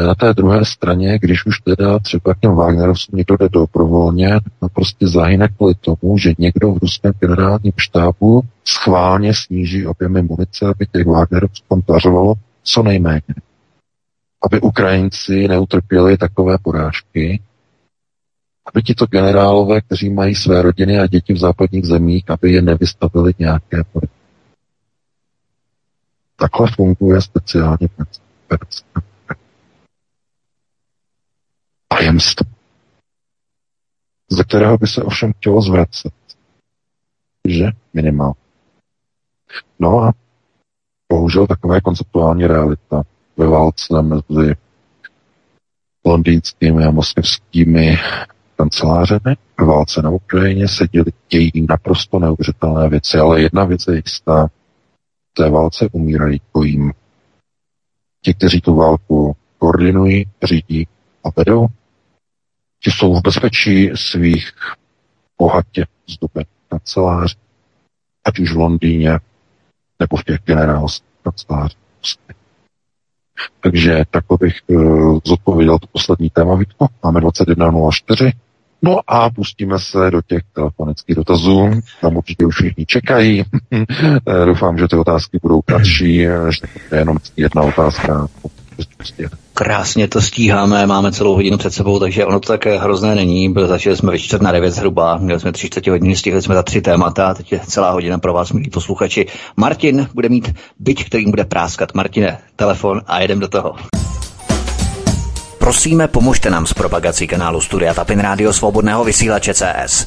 na té druhé straně, když už teda třeba k těm Wagnerovcům někdo jde dobrovolně, tak prostě zahyne kvůli tomu, že někdo v ruském generálním štábu schválně sníží objemy munice, aby těch Wagnerovců kontařovalo co nejméně. Aby Ukrajinci neutrpěli takové porážky, aby tito generálové, kteří mají své rodiny a děti v západních zemích, aby je nevystavili nějaké porážky. Takhle funguje speciálně princip tajemství, ze kterého by se ovšem chtělo zvracet. Že? Minimál. No a bohužel takové konceptuální realita ve válce mezi londýnskými a moskevskými kancelářemi ve válce na Ukrajině se děli, dějí naprosto neuvěřitelné věci, ale jedna věc je jistá. V té válce umírají bojím. Ti, kteří tu válku koordinují, řídí a vedou, ti jsou v bezpečí svých bohatě zdobených kanceláří, ať už v Londýně nebo v těch generálských kancelářích. Takže takhle bych uh, zodpověděl to poslední téma, Vítko. Máme 21.04. No a pustíme se do těch telefonických dotazů. Tam určitě už všichni čekají. [laughs] Eh, doufám, že ty otázky budou kratší, že je jenom jedna otázka. Krásně to stíháme, máme celou hodinu před sebou, takže ono to tak hrozné není. Začali jsme ve čtvrt na devět zhruba, měli jsme tři čtvrtě hodiny, stihli jsme za tři témata, teď je celá hodina pro vás, milí posluchači. Martin bude mít byť, kterým bude práskat. Martine, telefon a jedem do toho. Prosíme, pomožte nám s propagací kanálu Studia Tapin Rádio Svobodného vysílače CS.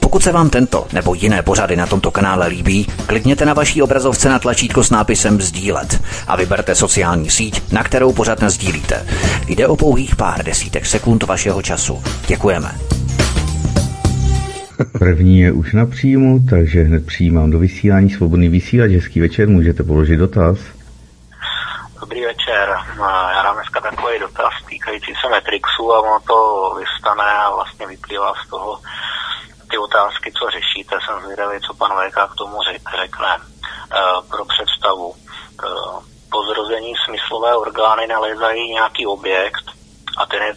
Pokud se vám tento nebo jiné pořady na tomto kanále líbí, klikněte na vaší obrazovce na tlačítko s nápisem Sdílet a vyberte sociální síť, na kterou pořád sdílíte. Jde o pouhých pár desítek sekund vašeho času. Děkujeme. První je už na příjmu, takže hned přijímám do vysílání svobodný vysílač. Hezký večer, můžete položit dotaz. Dobrý večer. Já dám dneska takový dotaz týkající se Matrixu a ono to vystane a vlastně vyplývá z toho, ty otázky, co řešíte, jsem zvědavý, co pan VK k tomu řekne. E, pro představu, e, po zrození smyslové orgány nalézají nějaký objekt a ten je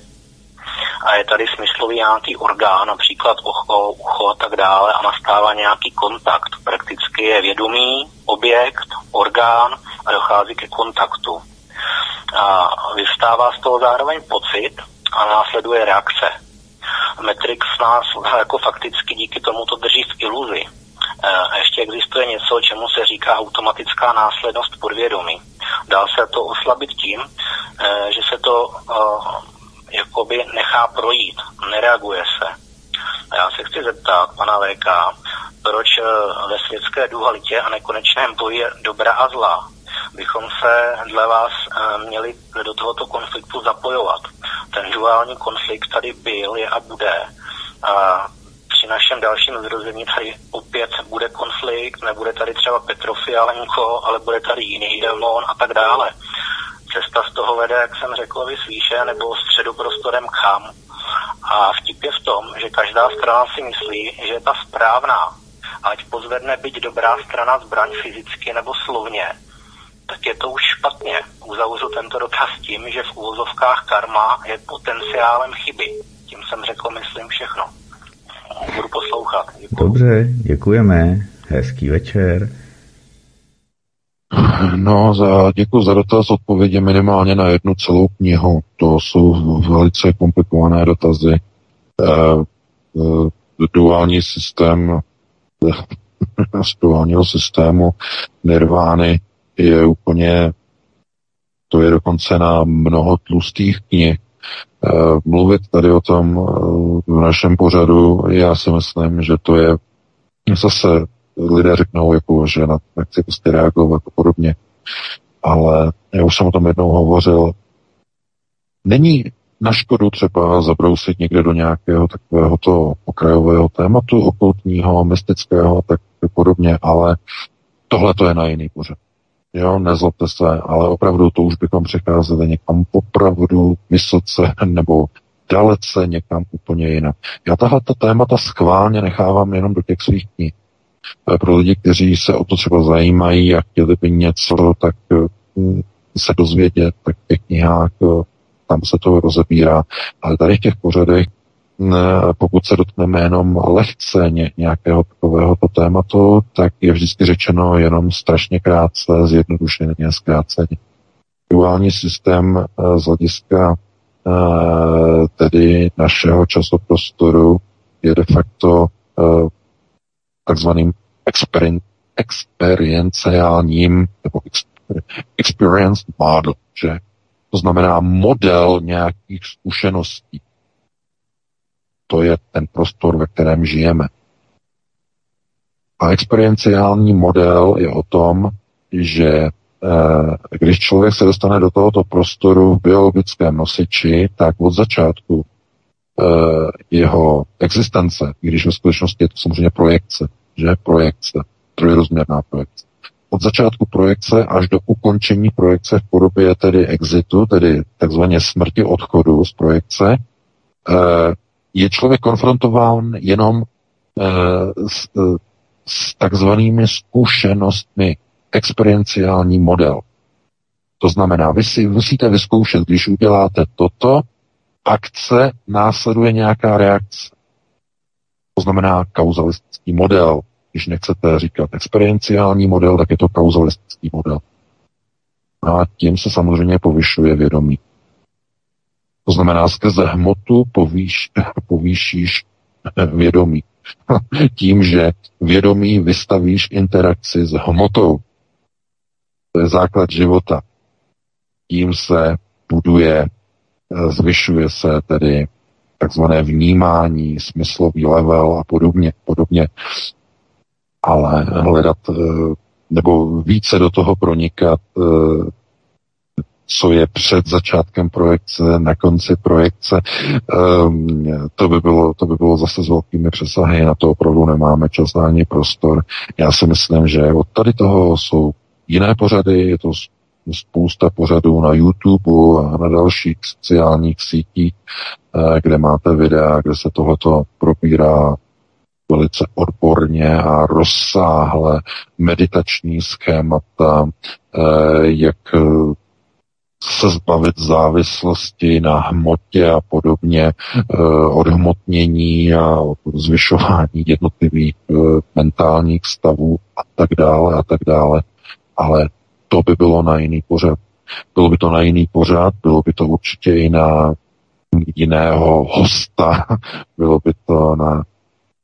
a je tady smyslový nějaký orgán, například ucho, ucho a tak dále a nastává nějaký kontakt. Prakticky je vědomý objekt, orgán a dochází ke kontaktu. A vystává z toho zároveň pocit a následuje reakce. Matrix nás jako fakticky díky tomu to drží v iluzi. E, ještě existuje něco, čemu se říká automatická následnost podvědomí. Dá se to oslabit tím, že se to jakoby nechá projít, nereaguje se. A já se chci zeptat pana VK, proč ve světské dualitě a nekonečném boji dobra a zla bychom se dle vás měli do tohoto konfliktu zapojovat. Ten duální konflikt tady byl, je a bude. A při našem dalším zrození tady opět bude konflikt, nebude tady třeba Petrofialenko, ale bude tady jiný demon a tak dále. Cesta z toho vede, jak jsem řekl, vysvýše nebo středoprostorem kam. A vtip je v tom, že každá strana si myslí, že je ta správná. Ať pozvedne byť dobrá strana zbraň fyzicky nebo slovně, tak je to už špatně. Uzavřu tento dotaz tím, že v úvozovkách karma je potenciálem chyby. Tím jsem řekl, myslím, všechno. Budu poslouchat. Děkuji. Dobře, děkujeme. Hezký večer. No, za, děkuji za dotaz. Odpovědi minimálně na jednu celou knihu. To jsou velice komplikované dotazy. E, e, duální systém z [laughs] duálního systému Nirvány je úplně, to je dokonce na mnoho tlustých knih. Eh, mluvit tady o tom eh, v našem pořadu, já si myslím, že to je zase lidé řeknou, jako, že na to nechci prostě reagovat a podobně. Ale já už jsem o tom jednou hovořil. Není na škodu třeba zabrousit někde do nějakého takového to okrajového tématu, okultního, mystického a tak podobně, ale tohle to je na jiný pořad. Jo, nezlobte se, ale opravdu to už bychom přecházeli někam opravdu vysoce nebo dalece někam úplně jinak. Já tahle ta témata schválně nechávám jenom do těch svých knih. Eh, pro lidi, kteří se o to třeba zajímají a chtěli by něco, tak hm, se dozvědět, tak v těch knihách eh, tam se to rozebírá. Ale tady v těch pořadech pokud se dotkneme jenom lehce nějakého takového tématu, tak je vždycky řečeno jenom strašně krátce, zjednodušeně, zkráceně. Duální systém eh, z hlediska eh, tedy našeho časoprostoru je de facto eh, takzvaným experienciálním nebo experience model, že to znamená model nějakých zkušeností, to je ten prostor, ve kterém žijeme. A experienciální model je o tom, že eh, když člověk se dostane do tohoto prostoru v biologickém nosiči, tak od začátku eh, jeho existence, když ve skutečnosti je to samozřejmě projekce, že projekce, trojrozměrná projekce. Od začátku projekce až do ukončení projekce v podobě tedy exitu, tedy takzvaně smrti odchodu z projekce, eh, je člověk konfrontován jenom e, s, e, s takzvanými zkušenostmi, experienciální model. To znamená, vy si musíte vyzkoušet, když uděláte toto, akce, následuje nějaká reakce. To znamená kauzalistický model. Když nechcete říkat experienciální model, tak je to kauzalistický model. A tím se samozřejmě povyšuje vědomí. To znamená, skrze hmotu povýš, povýšíš vědomí. [laughs] Tím, že vědomí vystavíš interakci s hmotou. To je základ života. Tím se buduje, zvyšuje se tedy takzvané vnímání, smyslový level a podobně, podobně. Ale hledat eh, nebo více do toho pronikat eh, co je před začátkem projekce, na konci projekce. Um, to, by bylo, to by bylo zase s velkými přesahy, na to opravdu nemáme čas ani prostor. Já si myslím, že od tady toho jsou jiné pořady, je to spousta pořadů na YouTube a na dalších sociálních sítích, eh, kde máte videa, kde se tohoto probírá velice odborně a rozsáhle meditační schémata, eh, jak se zbavit závislosti na hmotě a podobně, eh, odhmotnění a zvyšování jednotlivých eh, mentálních stavů a tak dále a tak dále. Ale to by bylo na jiný pořad. Bylo by to na jiný pořad, bylo by to určitě i na jiného hosta, [laughs] bylo by to na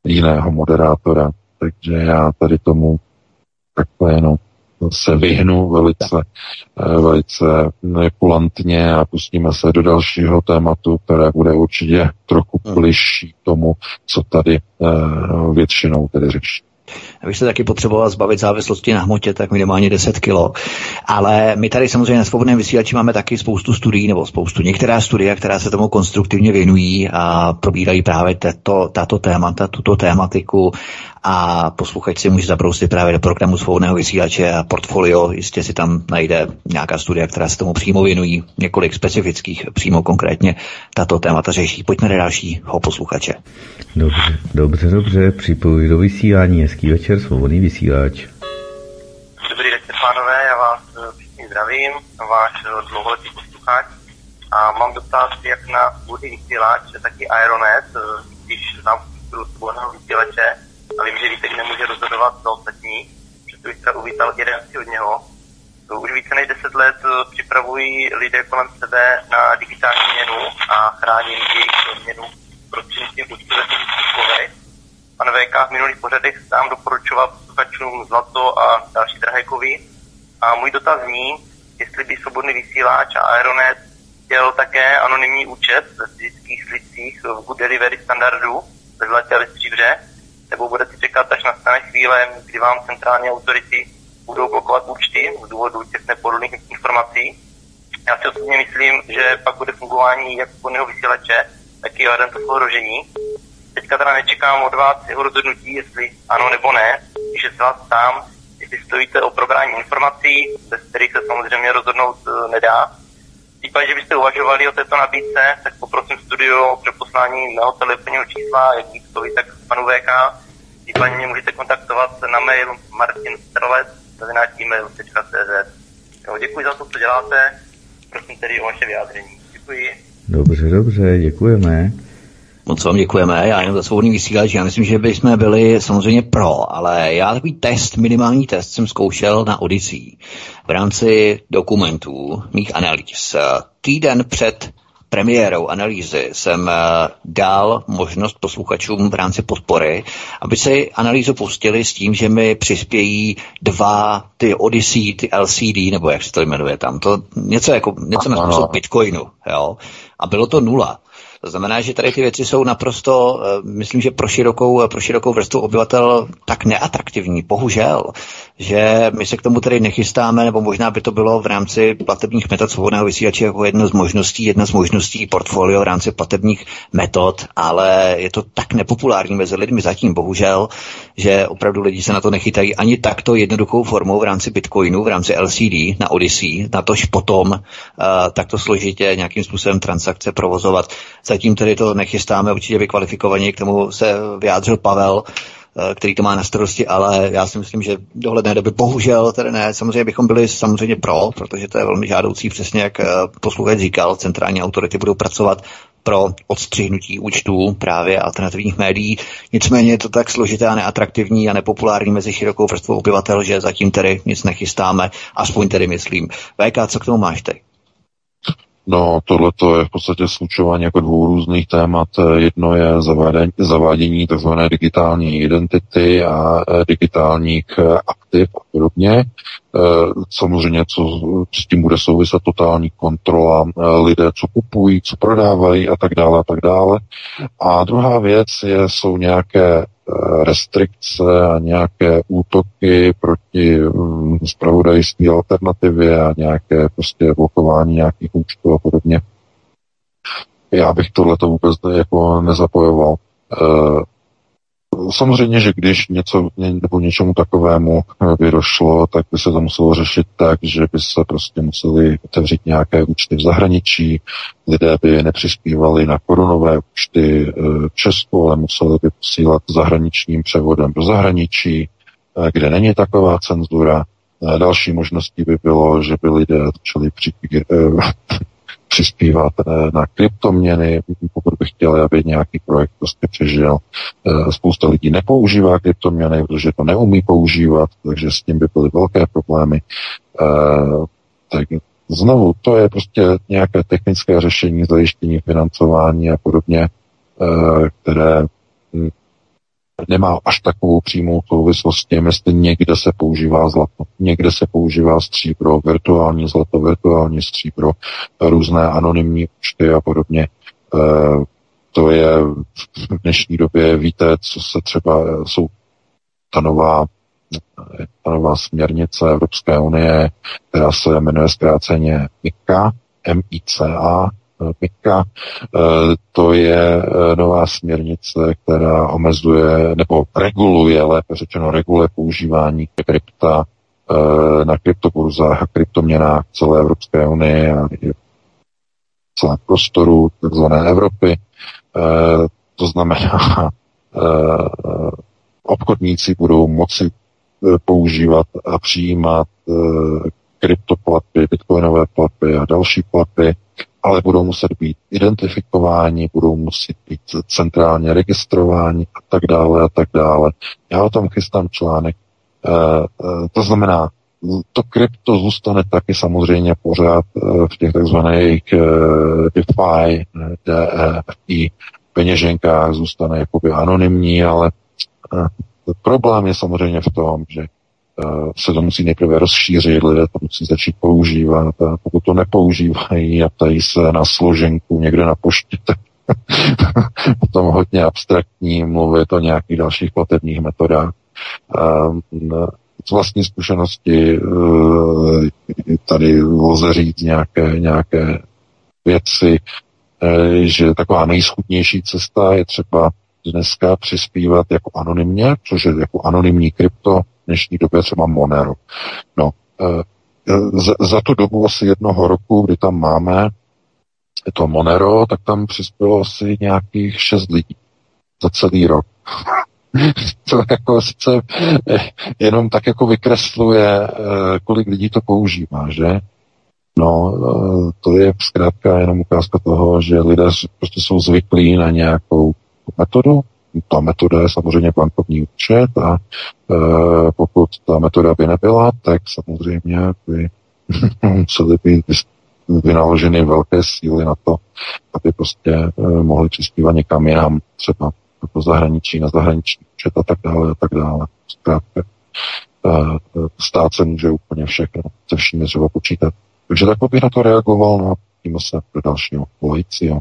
jiného moderátora. Takže já tady tomu takhle jenom se vyhnu velice, velice kulantně a pustíme se do dalšího tématu, které bude určitě trochu hmm. bližší tomu, co tady většinou tedy řeší. Abych se taky potřeboval zbavit závislosti na hmotě, tak minimálně 10 kilo. Ale my tady samozřejmě na svobodném vysílači máme taky spoustu studií, nebo spoustu některá studia, která se tomu konstruktivně věnují a probírají právě tato, tato témata, tuto tématiku a posluchač si může zabrousit právě do programu svobodného vysílače a portfolio, jistě si tam najde nějaká studia, která se tomu přímo věnují, několik specifických, přímo konkrétně tato témata řeší. Pojďme do dalšího posluchače. Dobře, dobře, dobře, připojuji do vysílání, hezký večer, svobodný vysílač. Dobrý večer, pánové, já vás eh, všichni zdravím, váš eh, dlouholetý posluchač. A mám dotaz jak na svobodný vysílač, tak i Aeronet, eh, když znám svobodného vysílače, a vím, že Vítek nemůže rozhodovat za ostatní, přesto bych se uvítal i reakci od něho. Už více než 10 let eh, připravují lidé kolem sebe na digitální měnu a chráním jejich měnu prostřednictvím ve fyzických Pan VK v minulých pořadech sám doporučoval posluchačům zlato a další drahé kovy. A můj dotaz zní, jestli by svobodný vysíláč a Aeronet chtěl také anonymní účet ve fyzických slicích v Good Delivery standardu ve zlatě a ve stříbře, nebo budete čekat, až nastane chvíle, kdy vám centrální autority budou blokovat účty z důvodu těch nepodobných informací. Já si osobně myslím, že pak bude fungování jak podného vysílače, tak i toho ohrožení. Teďka teda nečekám od vás jeho rozhodnutí, jestli ano nebo ne, když se vás sám, jestli stojíte o probrání informací, bez kterých se samozřejmě rozhodnout e, nedá. Případě, že byste uvažovali o této nabídce, tak poprosím studio o přeposlání mého telefonního čísla, jak Vítkovi, tak panu VK. Případně mě můžete kontaktovat na mail martinstrelec.cz Děkuji za to, co děláte. Prosím tedy o vaše vyjádření. Děkuji. Dobře, dobře, děkujeme. Moc vám děkujeme, já jenom za svobodný vysílač, já myslím, že bychom byli samozřejmě pro, ale já takový test, minimální test jsem zkoušel na Odyssey v rámci dokumentů, mých analýz. Týden před premiérou analýzy jsem eh, dal možnost posluchačům v rámci podpory, aby si analýzu pustili s tím, že mi přispějí dva ty Odyssey, ty LCD, nebo jak se to jmenuje tam, to něco jako, něco na způsob Bitcoinu, jo. A bylo to nula. To znamená, že tady ty věci jsou naprosto, eh, myslím, že pro širokou, pro širokou vrstvu obyvatel tak neatraktivní, bohužel, že my se k tomu tedy nechystáme, nebo možná by to bylo v rámci platebních metod svobodného vysílače jako jedna z možností, jedna z možností portfolio v rámci platebních metod, ale je to tak nepopulární mezi lidmi zatím, bohužel, že opravdu lidi se na to nechytají ani takto jednoduchou formou v rámci Bitcoinu, v rámci LCD na Odyssey, na tož potom uh, takto složitě nějakým způsobem transakce provozovat. Zatím tedy to nechystáme, určitě vykvalifikovaně, k tomu se vyjádřil Pavel, eh, který to má na starosti, ale já si myslím, že dohledné doby bohužel tedy ne. Samozřejmě bychom byli samozřejmě pro, protože to je velmi žádoucí, přesně jak eh, posluchač říkal, centrální autority budou pracovat pro odstřihnutí účtů právě alternativních médií. Nicméně je to tak složité a neatraktivní a nepopulární mezi širokou vrstvou obyvatel, že zatím tedy nic nechystáme, aspoň tedy myslím. VK, co k tomu máš teď? No, tohle je v podstatě slučování jako dvou různých témat. Jedno je zavádění, zavádění tzv. digitální identity a e, digitálních aktiv a podobně. E, samozřejmě, co s tím bude souviset totální kontrola lidé, co kupují, co prodávají a tak dále a tak dále. A druhá věc je, jsou nějaké restrikce a nějaké útoky proti spravodajské mm, alternativě a nějaké prostě blokování nějakých účtů a podobně. Já bych tohle to vůbec jako nezapojoval. Samozřejmě, že když něco nebo něčemu takovému eh, by došlo, tak by se to muselo řešit tak, že by se prostě museli otevřít nějaké účty v zahraničí, lidé by nepřispívali na koronové účty eh, v Česku, ale museli by posílat zahraničním převodem do zahraničí, eh, kde není taková cenzura. Další možností by bylo, že by lidé začali [laughs] přispívat eh, na kryptoměny, pokud by chtěli, aby nějaký projekt prostě přežil. Eh, spousta lidí nepoužívá kryptoměny, protože to neumí používat, takže s tím by byly velké problémy. Eh, tak znovu, to je prostě nějaké technické řešení zajištění financování a podobně, které nemá až takovou přímou souvislost s tím, jestli někde se používá zlato, někde se používá stříbro, virtuální zlato, virtuální stříbro, různé anonymní účty a podobně. Eh, to je v dnešní době, víte, co se třeba, jsou ta nová, ta nová směrnice Evropské unie, která se jmenuje zkráceně MICA, M-I-C-A, MICA, eh, to je eh, nová směrnice, která omezuje nebo reguluje, lépe řečeno reguluje používání krypta eh, na kryptoburzách a kryptoměnách celé Evropské unie a celé prostoru takzvané Evropy. To znamená, obchodníci budou moci používat a přijímat kryptoplatby, bitcoinové platby a další platby ale budou muset být identifikováni, budou muset být centrálně registrováni a tak dále a tak dále. Já o tom chystám článek. E, e, to znamená, to krypto zůstane taky samozřejmě pořád v těch takzvaných DeFi, DEFI peněženkách, zůstane jakoby anonymní, ale problém je samozřejmě v tom, že Eh, se to musí nejprve rozšířit, lidé to musí začít používat a pokud to nepoužívají a ptají se na složenku někde na poště, tak [laughs] potom hodně abstraktní mluvit o nějakých dalších platebních metodách. Eh, z vlastní zkušenosti eh, tady lze říct nějaké, nějaké věci, že taková nejschutnější cesta je třeba dneska přispívat jako anonymně, což je jako anonymní krypto, dnešní době třeba Monero. No, e, za, za tu dobu asi jednoho roku, kdy tam máme to Monero, tak tam přispělo asi nějakých šest lidí za celý rok. [laughs] to jako sice jenom tak jako vykresluje, kolik lidí to používá, že? No, to je zkrátka jenom ukázka toho, že lidé prostě jsou zvyklí na nějakou metodu, ta metoda je samozřejmě bankovní účet a e, pokud ta metoda by nebyla, tak samozřejmě by [laughs] musely být vynaloženy velké síly na to, aby prostě e, mohli přispívat někam jinam, třeba do zahraničí, na zahraniční účet a tak dále a tak dále. Zkrátka, e, stát se může úplně všechno, se vším je třeba počítat. Takže takhle bych na to reagoval, no a se do dalšího volajícího.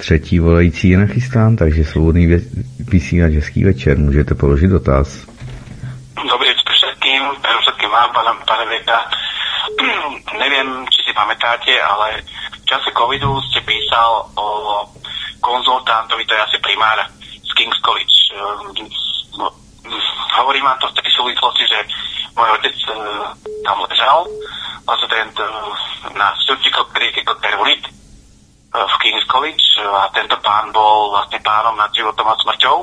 Třetí volající je nachystán, takže svobodný vysílač hezký večer. Můžete položit dotaz. Dobrý večer všetkým, všetkým vám, pane, pane Veka. Neviem, či si pamätáte, ale v čase covidu ste písal o konzultantovi, to je asi primár z King's College. No, hovorím vám to v tej súvislosti, že môj otec uh, tam ležal, vlastne ten uh, na surgical critical care v King's College a tento pán bol vlastne pánom nad životom a smrťou,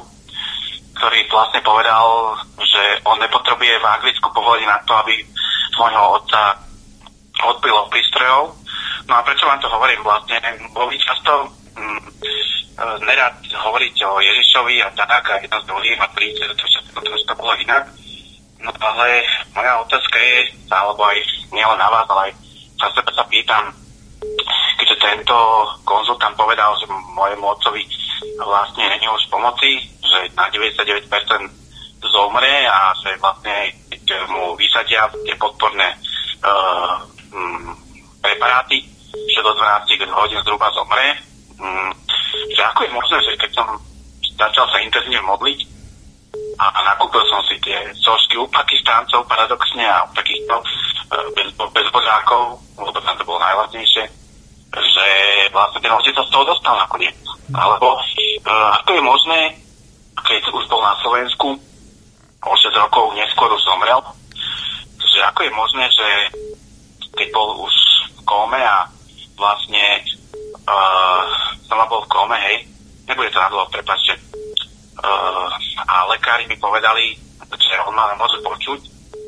ktorý vlastne povedal, že on nepotrebuje v Anglicku povolenie na to, aby svojho otca odbil od prístrojov. No a prečo vám to hovorím vlastne? Bo vy často mm, nerad hovoriť o Ježišovi a tak a jedno s druhým a príde, to všetko trošku bolo inak. No ale moja otázka je, alebo aj nielen na vás, ale aj za sebe sa pýtam, keďže tento konzultant povedal, že mojemu otcovi vlastne není už pomoci, že na 99% zomre a že vlastne mu vysadia tie podporné uh, um, preparáty, že do 12 hodín zhruba zomre. Um, že ako je možné, že keď som začal sa intenzívne modliť a, nakúpil som si tie sošky u Pakistáncov paradoxne a u takýchto uh, bez, bezbožákov, lebo tam to bolo najlacnejšie, že vlastne ten otec sa z toho dostal nakoniec. Alebo uh, ako je možné, keď už bol na Slovensku, o 6 rokov neskôr už zomrel, že ako je možné, že keď bol už v kóme a vlastne uh, sama bol v kóme, hej, nebude to na dlho, prepáčte, a lekári mi povedali, že on ma nemôže počuť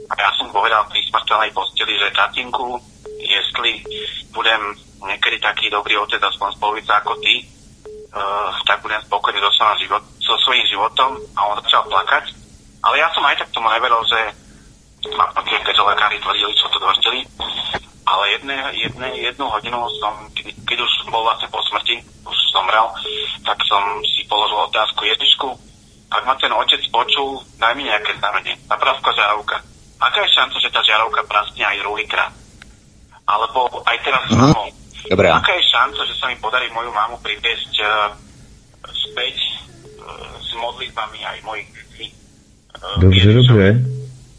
a ja som povedal pri smrteľnej posteli, že tatinku, jestli budem niekedy taký dobrý otec, aspoň z polovice ako ty, uh, tak budem spokojný so, život, so svojím životom a on začal plakať. Ale ja som aj tak tomu neveril, že ma keďže lekári tvrdili, čo to tvrdili. Ale jedné, jedné, jednu hodinu som, keď, keď už bol vlastne po smrti, už zomrel, tak som si položil otázku Ježišku, ak ma ten otec počul, daj mi nejaké znamenie. Napravka žiarovka. Aká je šanca, že tá žiarovka praskne aj druhýkrát? Alebo aj teraz s mamou. Dobrá. Aká je šanca, že sa mi podarí moju mamu priviesť uh, späť uh, s modlitbami aj mojich detí? Uh, Dobře, dobře.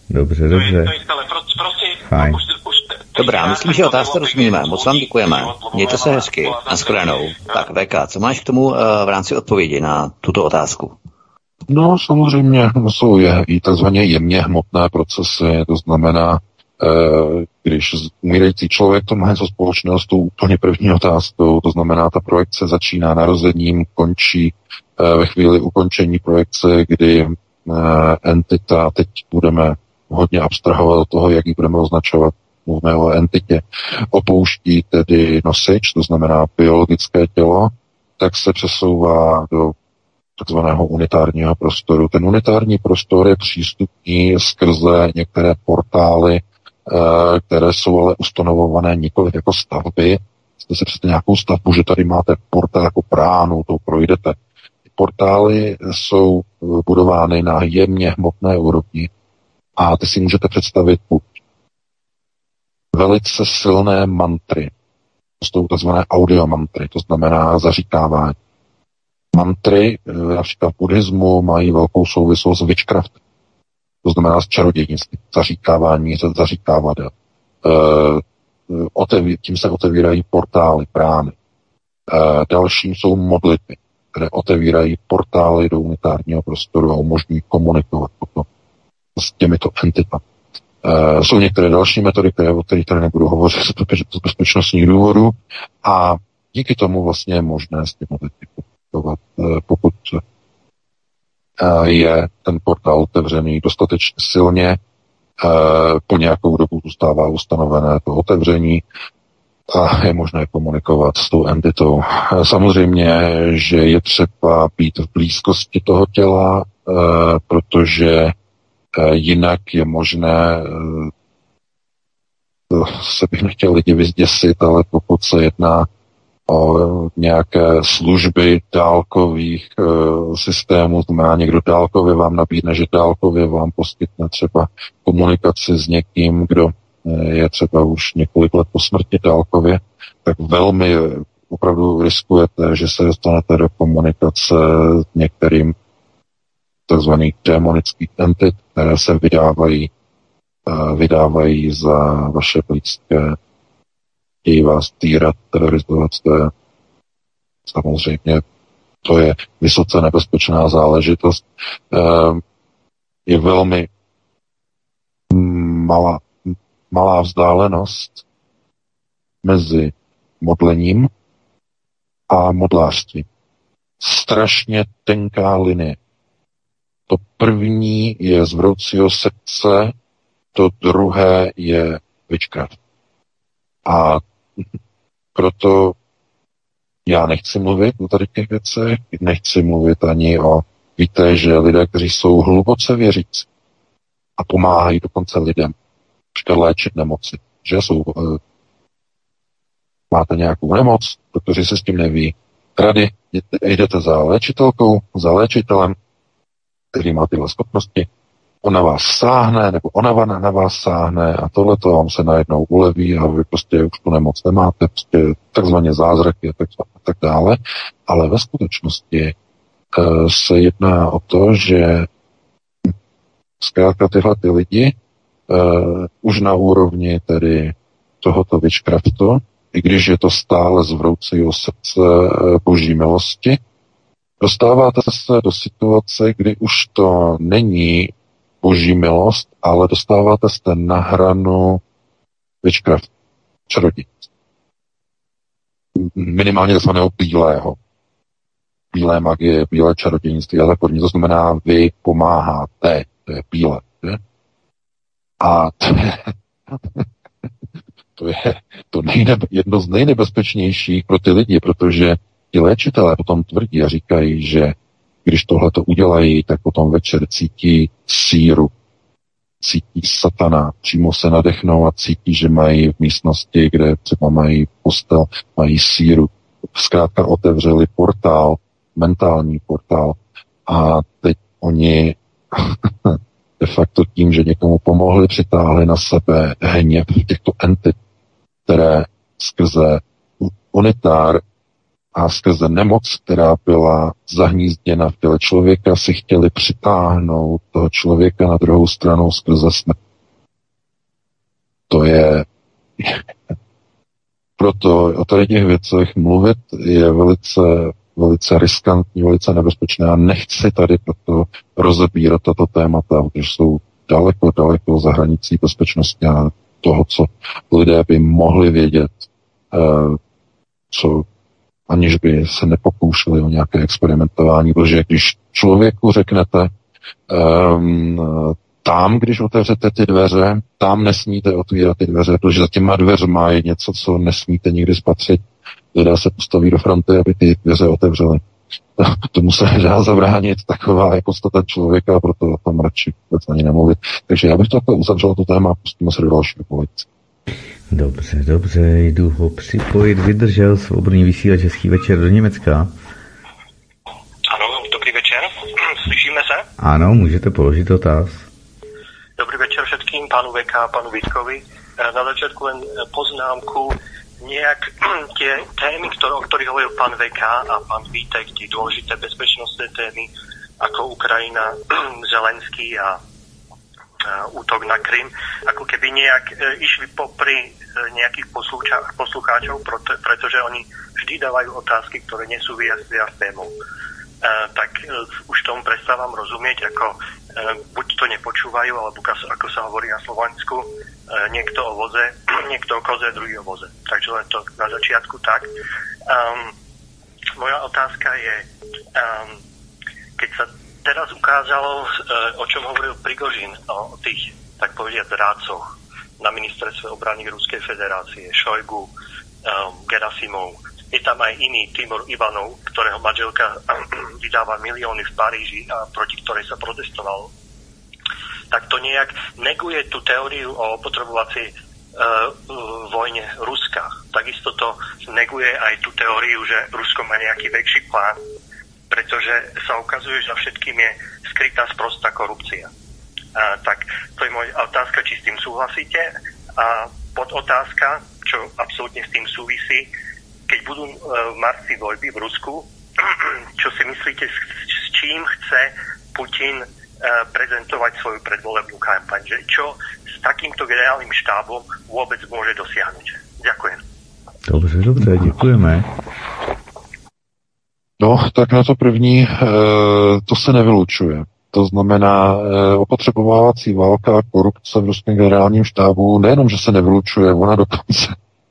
Dobře, To je, dobře. to je celé. Prostě, prostě Fajn. už, už Dobrá, myslím, že bylo rozumíme. Moc vám děkujeme. Mějte se hezky. Naschledanou. zásadní. Tak, VK, co máš k tomu eh, v rámci odpovědi na tuto otázku? No samozřejmě jsou je, i takzvaně jemně hmotné procesy, to znamená, eh, když umírající člověk to má něco společného s tou úplně první otázkou, to znamená, ta projekce začíná narozením, končí eh, ve chvíli ukončení projekce, kdy entita, teď budeme hodně abstrahovat od toho, jak ji budeme označovat, mluvíme o entitě, opouští tedy nosič, to znamená biologické tělo, tak se přesouvá do takzvaného unitárního prostoru. Ten unitární prostor je přístupný skrze některé portály, eh, které jsou ale ustanovované nikoli jako stavby. Jste si přesně nějakou stavbu, že tady máte portál jako pránu, to projdete. Ty portály jsou eh, budovány na jemně hmotné úrovni a ty si můžete představit buď velice silné mantry, to jsou takzvané audiomantry, to znamená zaříkávání. Mantry, eh, například buddhismu, mají velkou souvislost s witchcraft. To znamená s čarodějnictvím, zaříkávání, za- zaříkávadel. E, oteví, tím se otevírají portály, brány. E, dalším jsou modlitby, které otevírají portály do unitárního prostoru a umožňují komunikovat potom s těmito entitami. E, jsou některé další metody, které, o kterých tady nebudu hovořit [laughs] z bezpeč- z bezpečnostních důvodů a díky tomu vlastně je možné s těmi lidi komunikovat, e, pokud e, je ten portál otevřený dostatečně silně, po nějakou dobu zůstává ustanovené to otevření a je možné komunikovat s tou entitou. Samozřejmě, že je třeba být v blízkosti toho těla, protože jinak je možné e, to se bych nechtěl lidi vyzděsit, ale pokud se jedná o nějaké služby dálkových systémů, znamená někdo dálkově vám nabídne, že dálkově vám poskytne třeba komunikaci s někým, kdo je třeba už několik let po smrti dálkově, tak velmi opravdu riskujete, že se dostanete do komunikace s některým takzvaných démonických entit, které se vydávají, e, vydávají za vaše blízké chtějí vás týrat, terorizovat, to je samozřejmě to je vysoce nebezpečná záležitost. Eh, Je velmi malá, malá vzdálenost mezi modlením a modlářstvím. Strašně tenká linie. To první je z vroucího srdce, to druhé je witchcraft. A proto já nechci mluvit o tady těch věcech, nechci mluvit ani o, víte, že lidé, kteří jsou hluboce věřící a pomáhají dokonce lidem, například léčit nemoci, že jsou, uh, máte nějakou nemoc, doktoři se s tím neví, rady, jdete za léčitelkou, za léčitelem, který má tyhle schopnosti, on na vás sáhne, nebo ona na vás sáhne a tohle to vám se najednou uleví a vy prostě už tu nemoc nemáte, prostě takzvaně zázraky a tak, a tak dále. Ale ve skutečnosti e, se jedná o to, že zkrátka tyhle ty lidi e, už na úrovni tedy tohoto witchcraftu, i když je to stále z vroucího srdce e, boží milosti, dostáváte se do situace, kdy už to není boží milost, ale dostáváte se na hranu witchcraft, čarodějství. Minimálně takzvaného bílého. Bílé magie, bílé čarodějnictví a tak podobně. To znamená, vy pomáháte, to je bílé. Je? A to je, [laughs] to je to nejnebe, jedno z nejnebezpečnějších pro ty lidi, protože ti léčitelé potom tvrdí a říkají, že když tohle to udělají, tak potom večer cítí síru. cítí satana, přímo se nadechnou a cítí, že mají v místnosti, kde třeba mají postel, mají síru. Zkrátka otevřeli portál, mentální portál a teď oni [laughs] de facto tím, že někomu pomohli, přitáhli na sebe hněv těchto entit, které skrze unitár a skrze nemoc, která byla zahnízděna v těle člověka, si chtěli přitáhnout toho člověka na druhou stranu skrze smrt. To je... [laughs] Proto o tady těch věcech mluvit je velice, velice riskantní, velice nebezpečné a nechci tady proto rozebírat tato témata, protože jsou daleko, daleko za hranicí bezpečnosti a toho, co lidé by mohli vědět, eh, co aniž by se nepokoušeli o nějaké experimentování, protože když člověku řeknete, um, tam, když otevřete ty dveře, tam nesmíte otvírat ty dveře, protože za těma dveřma je něco, co nesmíte nikdy spatřit. Lidé se postaví do fronty, aby ty dveře otevřeli. [laughs] Tomu se nedá zabránit taková je podstata člověka, proto o tom radši vůbec ani nemluvit. Takže já bych to uzavřel to téma pustíme se do dalšího politice. Dobře, dobře, jdu ho připojit. Vydržel svobodný vysílač Český večer do Německa. Ano, dobrý večer. Slyšíme se? Ano, můžete položit otaz. Dobrý večer všetkým, panu VK, panu Vítkovi. Na začátku len eh, poznámku, nejak tie [clears throat] témy, ktoré, o ktorých hovoril pán VK a pán Vítek, tie dôležité bezpečnostné témy, ako Ukrajina, [clears throat] Zelenský a útok na Krym, ako keby nejak e, išli popri e, nejakých poslucháčov, pretože oni vždy dávajú otázky, ktoré nesúvisia s témou. Tak už tomu prestávam rozumieť, ako buď to nepočúvajú, alebo ako sa hovorí na Slovensku, niekto o voze, [clears throat] niekto o koze, druhý o voze. Takže len to na začiatku tak. Um, moja otázka je, um, keď sa teraz ukázalo, eh, o čom hovoril Prigožin, o tých, tak povediať, zrádcoch na ministerstve obrany Ruskej federácie, Šojgu, um, Gerasimov. Je tam aj iný Timur Ivanov, ktorého manželka [clears throat] vydáva milióny v Paríži a proti ktorej sa protestovalo. Tak to nejak neguje tú teóriu o opotrebovacej uh, vojne Ruska. Takisto to neguje aj tú teóriu, že Rusko má nejaký väčší plán pretože sa ukazuje, že všetkým je skrytá sprostá korupcia. A, tak to je moja otázka, či s tým súhlasíte. A pod otázka, čo absolútne s tým súvisí, keď budú e, v marci voľby v Rusku, [clears throat] čo si myslíte, s, s čím chce Putin e, prezentovať svoju predvolebnú kampaň? Že čo s takýmto generálnym štábom vôbec môže dosiahnuť? Ďakujem. Dobře, dobře, děkujeme. No, tak na to první, eh, to se nevylučuje. To znamená, eh, opotřebovávací válka a korupce v ruském generálním štábu nejenom, že se nevylučuje, ona dokonce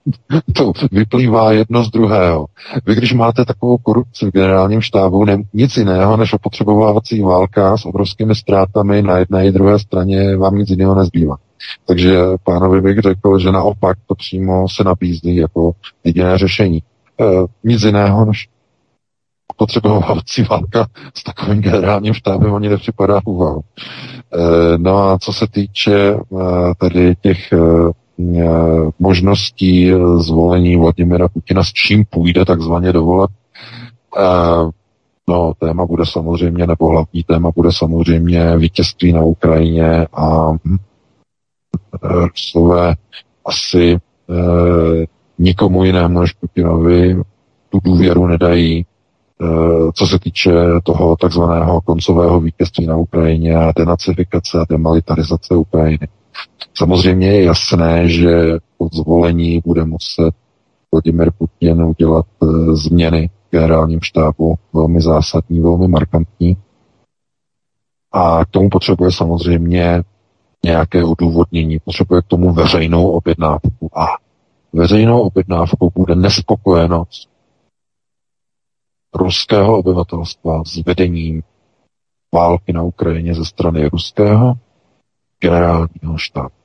[laughs] to vyplývá jedno z druhého. Vy, když máte takovou korupci v generálním štábu, ne, nic jiného než opotřebovávací válka s obrovskými ztrátami na jedné i druhé straně, vám nic jiného nezbývá. Takže pánovi bych řekl, že naopak to přímo se nabízí jako jediné řešení. E, nic jiného než potřebovací [laughs] válka s takovým generálním štábem ani nepřipadá v úvahu. E, no a co se týče e, tady těch e, možností zvolení Vladimira Putina, s čím půjde takzvaně dovolat, no téma bude samozřejmě, nebo hlavní téma bude samozřejmě vítězství na Ukrajině a Rusové asi nikomu jinému než Putinovi tu důvěru nedají Eh, co se týče toho takzvaného koncového vítězství na Ukrajině a denacifikace a demilitarizace Ukrajiny. Samozřejmě je jasné, že po zvolení bude muset Vladimir Putin udělat eh, změny v generálním štábu, velmi zásadní, velmi markantní. A k tomu potřebuje samozřejmě nějaké odůvodnění, potřebuje k tomu veřejnou objednávku. A veřejnou objednávkou bude nespokojenost ruského obyvatelstva s vedením války na Ukrajině ze strany ruského generálního štábu.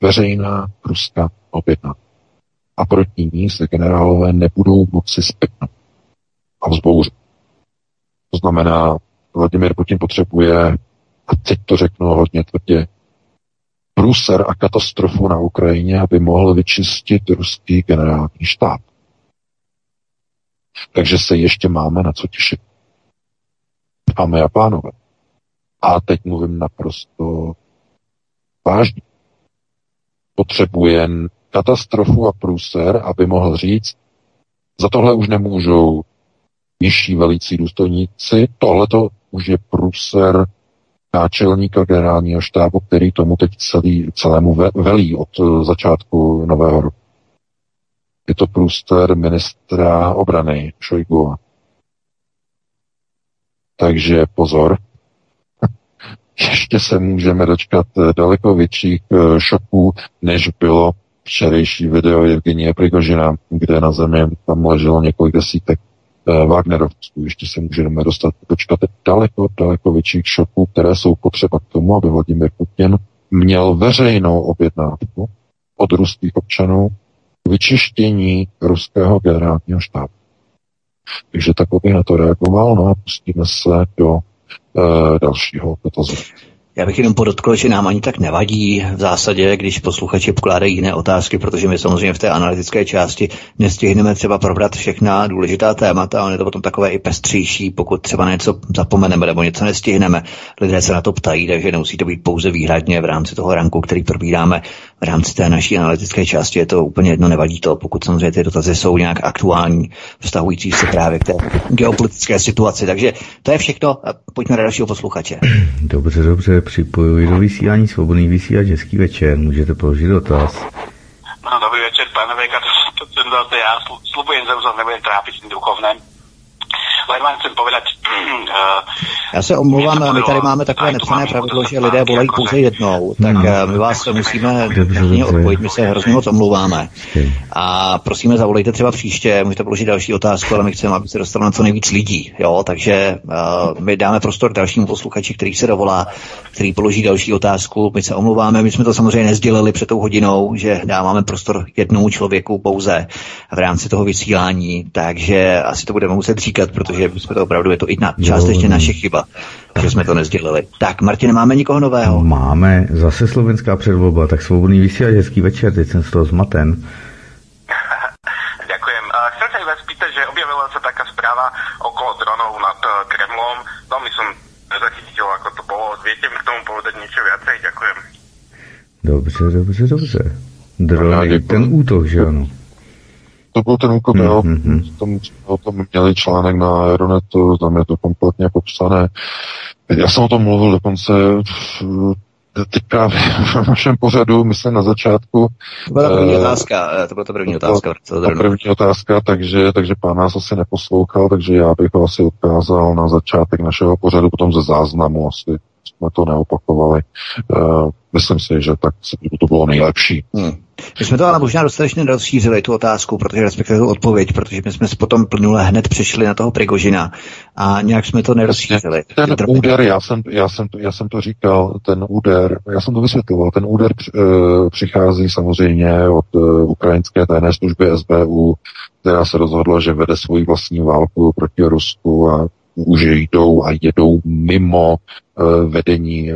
Veřejná ruská objedna. A proti ní se generálové nebudou moci spětnout a vzbouřit. To znamená, Vladimir Putin potřebuje, a teď to řeknu hodně tvrdě, průser a katastrofu na Ukrajině, aby mohl vyčistit ruský generální štáb. Takže se ještě máme na co těšit. Dámy a pánové. A teď mluvím naprosto vážně. Potřebuje katastrofu a průser, aby mohl říct, za tohle už nemůžou nižší velící důstojníci, tohle to už je průser náčelníka generálního štábu, který tomu teď celý, celému velí od eh, začátku nového roku. Je to průster ministra obrany Šojgova. Takže pozor, [laughs] ještě se můžeme dočkat daleko větších eh, šoků, než bylo včerejší video Evgenie Prigožina, kde na zemi tam leželo několik desítek Eh, Wagnerovců. Ještě se můžeme dostat, počkat daleko, daleko větších šoků, které jsou potřeba k tomu, aby Vladimir Putin měl veřejnou objednávku od ruských občanů vyčištění ruského generálního štábu. Takže tak bych na to reagoval, no a pustíme se do uh, dalšího dotazu. Já bych jenom podotkl, že nám ani tak nevadí v zásadě, když posluchači pokládají jiné otázky, protože my samozřejmě v té analytické části nestihneme třeba probrat všechna důležitá témata, ale je to potom takové i pestřejší, pokud třeba něco zapomeneme nebo něco nestihneme. Lidé se na to ptají, takže nemusí to být pouze výhradně v rámci toho ranku, který probíráme v rámci té naší analytické části. Je to úplně jedno, nevadí to, pokud samozřejmě ty dotazy jsou nějak aktuální, vztahující se právě k té geopolitické situaci. Takže to je všechno. Pojďme na dalšího posluchače. [clears throat] Dobře, dobře připojuji do vysílání Svobodný vysílač Hezký večer. Můžete položit dotaz. No, dobrý večer, pane Veka, to, to, to, to, to já slubujem, že už nebudem trápit tím duchovném. Vám chcem povedať... Uh, Já se omlouvám, my tady máme takové nepsané pravidlo, že lidé volají pouze jednou, tak no. my vás musíme hodně odpojit, my se hrozně moc omlouváme. A prosíme, zavolejte třeba příště, můžete položit další otázku, ale my chceme, aby se dostalo na co nejvíc lidí. Jo? Takže uh, my dáme prostor dalšímu posluchači, který se dovolá, který položí další otázku. My se omlouváme, my jsme to samozřejmě nezdělili před tou hodinou, že dáváme prostor jednomu člověku pouze v rámci toho vysílání, takže asi to budeme muset říkat, protože jsme to opravdu, je to i na, částečně naše chyba že jsme to nezdělili. Tak, Martin, máme nikoho nového? Máme, zase slovenská předvolba, tak svobodný vysílač, hezký večer, teď jsem z toho zmaten. Ďakujem. Chcem sa vás spýtať, že objavila sa taká správa okolo dronov nad eh, Kremlom. Veľmi som nezachytil, ako to bolo. Viete mi k tomu povedať niečo viacej? Ďakujem. Dobře, dobře, dobře. Drony, ten útok, že ano? To byl ten úkol, mm-hmm. jo. Mhm. Tam, o tom měli článek na Aeronetu, tam je to kompletně popsané. Já jsem o tom mluvil dokonce teďka v našem pořadu, myslím na začátku. To byla první uh, otázka, eh, to byla to první otázka. To, to první otázka, takže, takže pán nás asi neposlouchal, takže já bych ho asi odkázal na začátek našeho pořadu, potom ze záznamu asi jsme to neopakovali. Uh, myslím si, že tak to bylo nejlepší. Hmm. My jsme to ale možná dostatečně rozšířili, tu otázku, protože respektive tu odpověď, protože my jsme potom plnule hned přešli na toho Prigožina a nějak jsme to nerozšířili. Ten úder, já jsem, já, jsem, já jsem to říkal, ten úder, já jsem to vysvětloval, ten úder uh, přichází samozřejmě od uh, ukrajinské tajné služby SBU, která se rozhodla, že vede svoji vlastní válku proti Rusku a už jdou a jedou mimo uh, vedení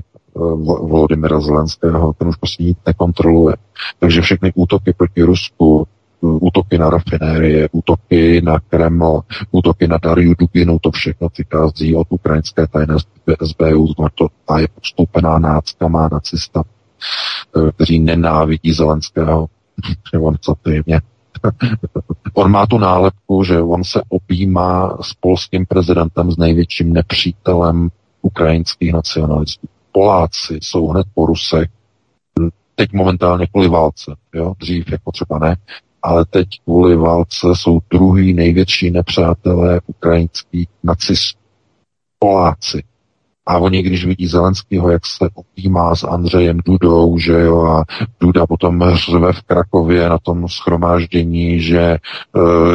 Volodymyra Zelenského, ten už prostě nic nekontroluje. Takže všechny útoky proti Rusku, útoky na rafinérie, útoky na Kreml, útoky na Dariu Duginu, to všechno přichází od ukrajinské tajné SBU, to ta je postoupená náckama, nacista, eh, kteří nenávidí Zelenského. [laughs] on co ty mě. [laughs] on má tu nálepku, že on se objímá s polským prezidentem, s největším nepřítelem ukrajinských nacionalistů. Poláci jsou hned po Rusech, teď momentálně kvůli válce, jo? dřív jako třeba ne, ale teď kvůli válce jsou druhý největší nepřátelé ukrajinských nacistů. Poláci. A oni, když vidí Zelenskýho, jak se objímá s Andřejem Dudou, že jo, a Duda potom řve v Krakově na tom schromáždění, že e,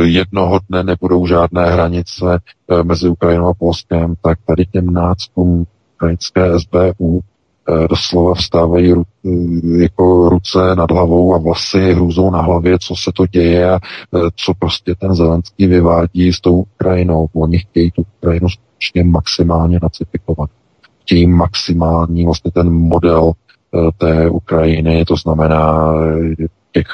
jednoho dne nebudou žádné hranice e, mezi Ukrajinou a Polskem, tak tady těm náckům ukrajinské SBU eh, doslova vstávají jako ruce nad hlavou a vlasy hrůzou na hlavě, co se to děje a co prostě ten Zelenský vyvádí s tou Ukrajinou. Oni chtějí tu Ukrajinu skutečně maximálně nacifikovat. Chtějí maximální vlastně ten model té Ukrajiny, to znamená těch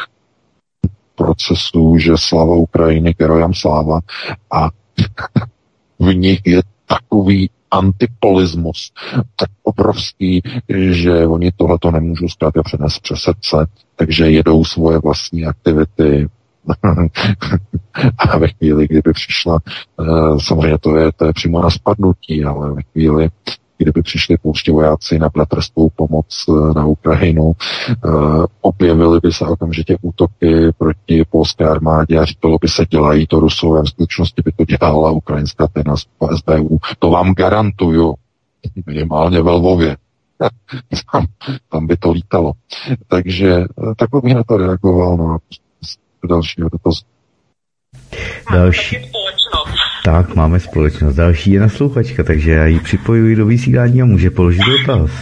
procesů, že slava Ukrajiny, gerojam sláva a [laughs] v nich je takový antipolismus tak obrovský, že oni tohleto nemůžou zkrátka přenést přes srdce, takže jedou svoje vlastní aktivity, [laughs] a ve chvíli, kdyby přišla, eh, samozřejmě to je, to je přímo na spadnutí, ale ve chvíli, kdyby přišli pouště vojáci na bratrstvou pomoc eh, na Ukrajinu, eh, objevily by se okamžitě útoky proti polské armádě a říkalo by se, dělají to Rusové, v skutečnosti by to dělala ukrajinská tajná SBU. To vám garantuju, minimálně ve Lvově. [laughs] tam, tam by to lítalo. Takže takhle bych na to reagoval. No, dalšího dotazu. Další. Tak, máme společnost. Další je naslouchačka, takže já ji připojuji do vysílání a může položit dotaz. [laughs]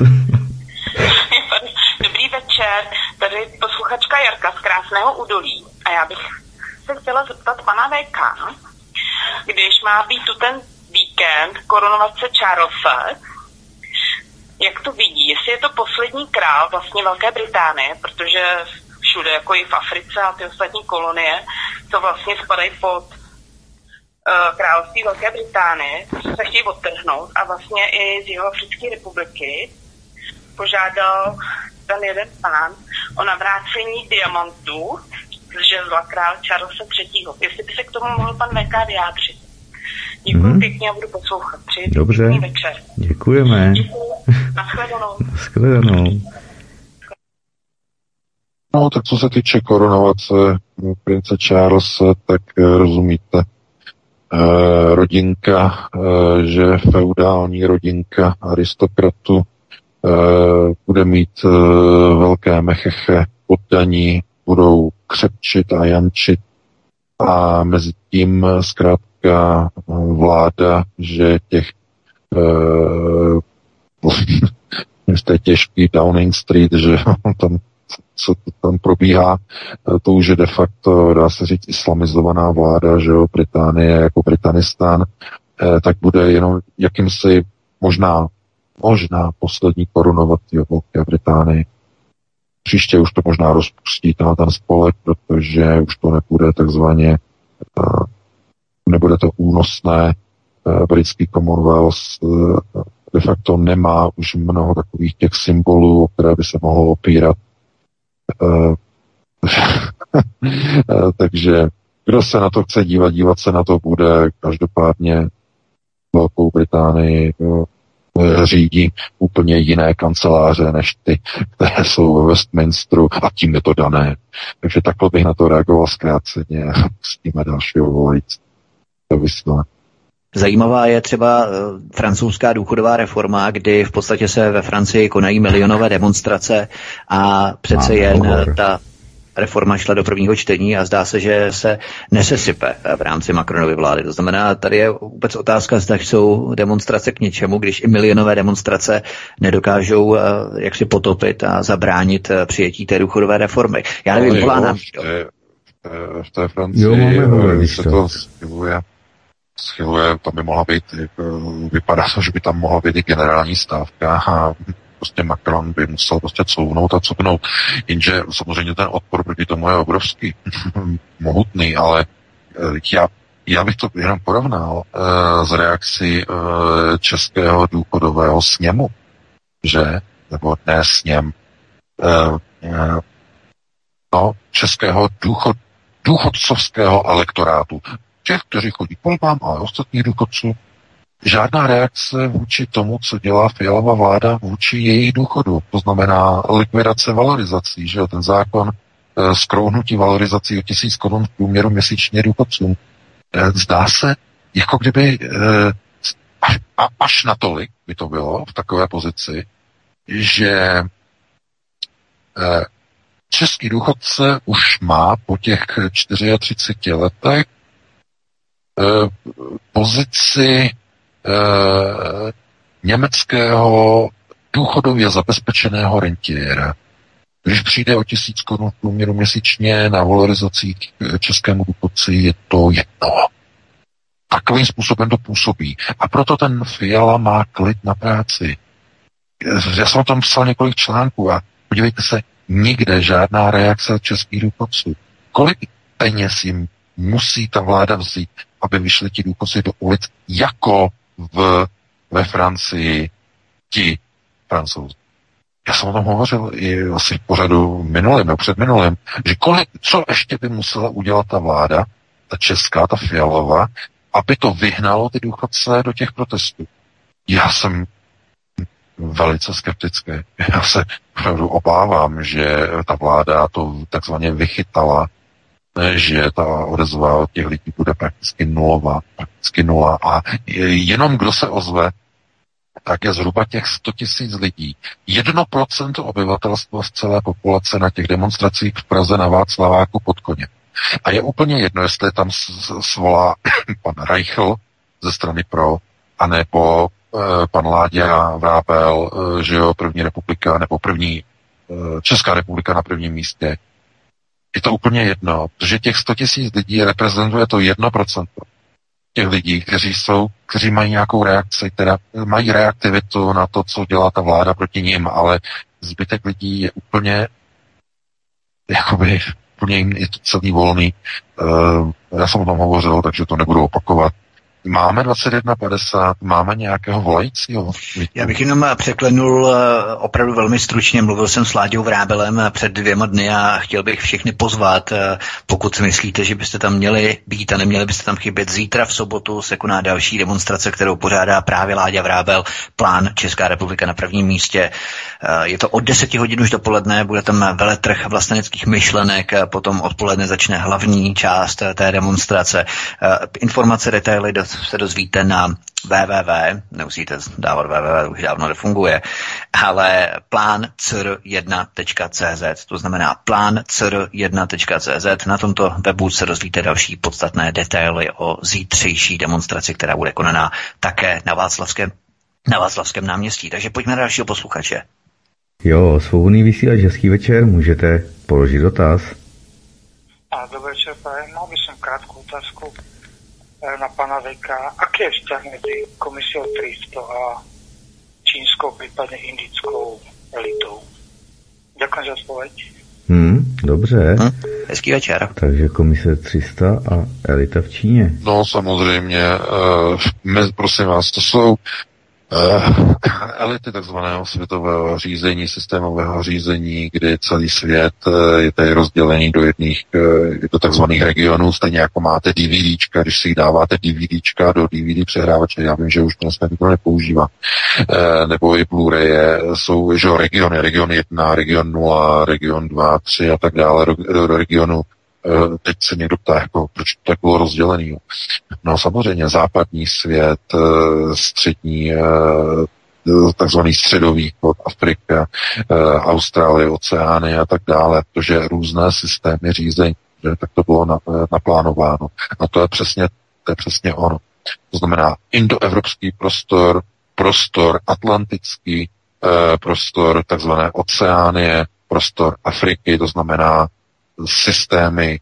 Dobrý večer, tady posluchačka Jarka z Krásného údolí. A já bych se chtěla zeptat pana VK, když má být tu ten víkend koronovace Charlesa, jak to vidí, jestli je to poslední král vlastně Velké Británie, protože všude, jako i v Africe a ty ostatní kolonie, to vlastně spadají pod království Velké Británie, se chtějí odtrhnout a vlastně i z jeho Africké republiky požádal ten jeden pán o navrácení diamantů z žezla král Charlesa III. Jestli by se k tomu mohl pan VK vyjádřit. Děkuji hmm. pěkně a budu poslouchat. Přeji Dobře, večer. děkujeme. Děkuji. Naschledanou. [laughs] Naschledanou. No, tak co se týče koronace prince Charles, tak eh, rozumíte, eh, rodinka, eh, že feudální rodinka aristokratu bude mít velké mecheche poddaní, budou křepčit a jančit. A mezi tím zkrátka vláda, že těch [laughs] v té těžký Downing Street, že [laughs] tam co tam probíhá, eh, to už je de facto, dá se říct, islamizovaná vláda, že jo, Británie jako Britanistán, eh, tak bude jenom jakýmsi možná, možná poslední korunovatý Velké Británii. Příště už to možná rozpustí ten, ten spolek, protože už to nebude takzvaně, eh, nebude to únosné, britský Commonwealth de facto nemá už mnoho takových těch symbolů, o které by se mohlo opírat Eh, eh, [laughs] takže kdo se na to chce dívat, dívat se na to bude. Každopádně Velkou Británii eh, řídí úplně jiné kanceláře než ty, které jsou ve Westminsteru a tím je to dané. Takže takhle bych na to reagoval zkráceně a pustíme dalšího volající. To vysílání. Zajímavá je třeba eh, francouzská důchodová reforma, kdy v podstatě se ve Francii konají milionové demonstrace a přece jen eh, ta reforma šla do prvního čtení a zdá se, že se nesesype eh, v rámci Macronovy vlády. To znamená, tady je vůbec otázka, zda jsou demonstrace k něčemu, když i milionové demonstrace nedokážou jak si potopit a zabránit přijetí té důchodové reformy. Já nevím, volá nám v té, v té Francii jo, máme se to schyluje, tam by mohla být, vypadá to, že by tam mohla být i generální stávka a prostě Macron by musel prostě couvnout a cupnout. Jenže samozřejmě ten odpor proti tomu je obrovský, [laughs] mohutný, ale eh, já, já bych to jenom porovnal uh, z reakcí českého důchodového sněmu, že, nebo ne sněm, no, českého důchod, důchodcovského elektorátu těch, kteří chodí k volbám, ale ostatních důchodců, žádná reakce vůči tomu, co dělá Fialová vláda vůči jejich důchodu. To znamená likvidace valorizací, že jo, ten zákon e, skrouhnutí valorizací o tisíc korun v průměru měsíčně důchodcům. E, zdá se, jako kdyby e, až, a, až natolik by to bylo v takové pozici, že e, český důchodce už má po těch 34 letech pozici eh, německého důchodově zabezpečeného rentiera. Když přijde o tisíc korun průměru měsíčně na valorizaci českému důchodci, je to jedno. Takovým způsobem to působí. A proto ten Fiala má klid na práci. Já jsem tam psal několik článků a Podívejte se, nikde žádná reakce českých důchodců. Kolik peněz jim musí ta vláda vzít, aby vyšli ti důchodci do ulic, jako v, ve Francii ti francouzi. Já jsem o tom hovořil i asi v pořadu minulém nebo před minulým, že kolik, co ještě by musela udělat ta vláda, ta česká, ta fialová, aby to vyhnalo ty důchodce do těch protestů. Já jsem velice skeptický. Já se opravdu obávám, že ta vláda to takzvaně vychytala, že ta odezva od těch lidí bude prakticky nulová, prakticky nula a jenom kdo se ozve, tak je zhruba těch 100 tisíc lidí. Jedno procento obyvatelstva z celé populace na těch demonstracích v Praze na Václaváku pod koně. A je úplně jedno, jestli tam svolá [coughs] pan Reichl ze strany pro, anebo e, pan Láďa Vrápel, e, že jo, první republika, nebo první Česká republika na prvním místě. Je to úplně jedno, protože těch 100 tisíc lidí reprezentuje to jedno procento těch lidí, kteří jsou, kteří mají nějakou reakci, která mají reaktivitu na to, co dělá ta vláda proti ním, ale zbytek lidí je úplně jakoby úplně jim je to celý volný. Uh, já jsem o tom hovořil, takže to nebudu opakovat. Máme 21.50, máme nějakého volajícího? Já bych jenom překlenul eh, opravdu velmi stručně. Mluvil jsem s Láďou Vrábelem před dvěma dny a chtěl bych všechny pozvat, eh, pokud si myslíte, že byste tam měli být a neměli byste tam chybět. Zítra v sobotu se koná další demonstrace, kterou pořádá právě Láďa Vrábel, plán Česká republika na prvním místě. Eh, je to od 10 hodin už dopoledne, bude tam veletrh vlasteneckých myšlenek, potom odpoledne začne hlavní část té demonstrace. Informace, detaily se dozvíte na www, nemusíte dávat www, už dávno nefunguje, ale plán cr1.cz, to znamená plán cr1.cz. Na tomto webu se dozvíte další podstatné detaily o zítřejší demonstraci, která bude konaná také na Václavském, na Václavském náměstí. Takže pojďme na dalšího posluchače. Jo, svobodný vysílač, hezký večer, můžete položit dotaz. A dobrý večer, mal by som krátku otázku na pana Veka, aký je vzťah medzi komisiou 300 a čínskou, prípadne indickou elitou? Ďakujem za odpoveď. Hmm, dobře. Hm, hezký večer. Takže komise 300 a elita v Číně. No samozřejmě, uh, prosím vás, to jsou uh, elity takzvaného světového řízení, systémového řízení, kdy celý svět uh, je tady rozdělený do jedných, uh, do takzvaných regionů, stejně jako máte DVDčka, když si dáváte DVDčka do DVD přehrávače, já vím, že už to dneska nikdo nepoužívá, uh, nebo i Blu-ray jsou že regiony, region 1, region 0, region 2, 3 a tak dále, do, do regionu teď se někdo ptá, jako, proč to tak bylo rozdělený. No samozřejmě západní svět, eh, střední, eh, takzvaný středový východ, Afrika, Austrálie, oceány a tak dále, protože různé systémy řízení, tak to bylo naplánováno. A to je přesně, to je přesně ono. To znamená indoevropský prostor, prostor atlantický, prostor takzvané oceánie, prostor Afriky, to znamená systémy e,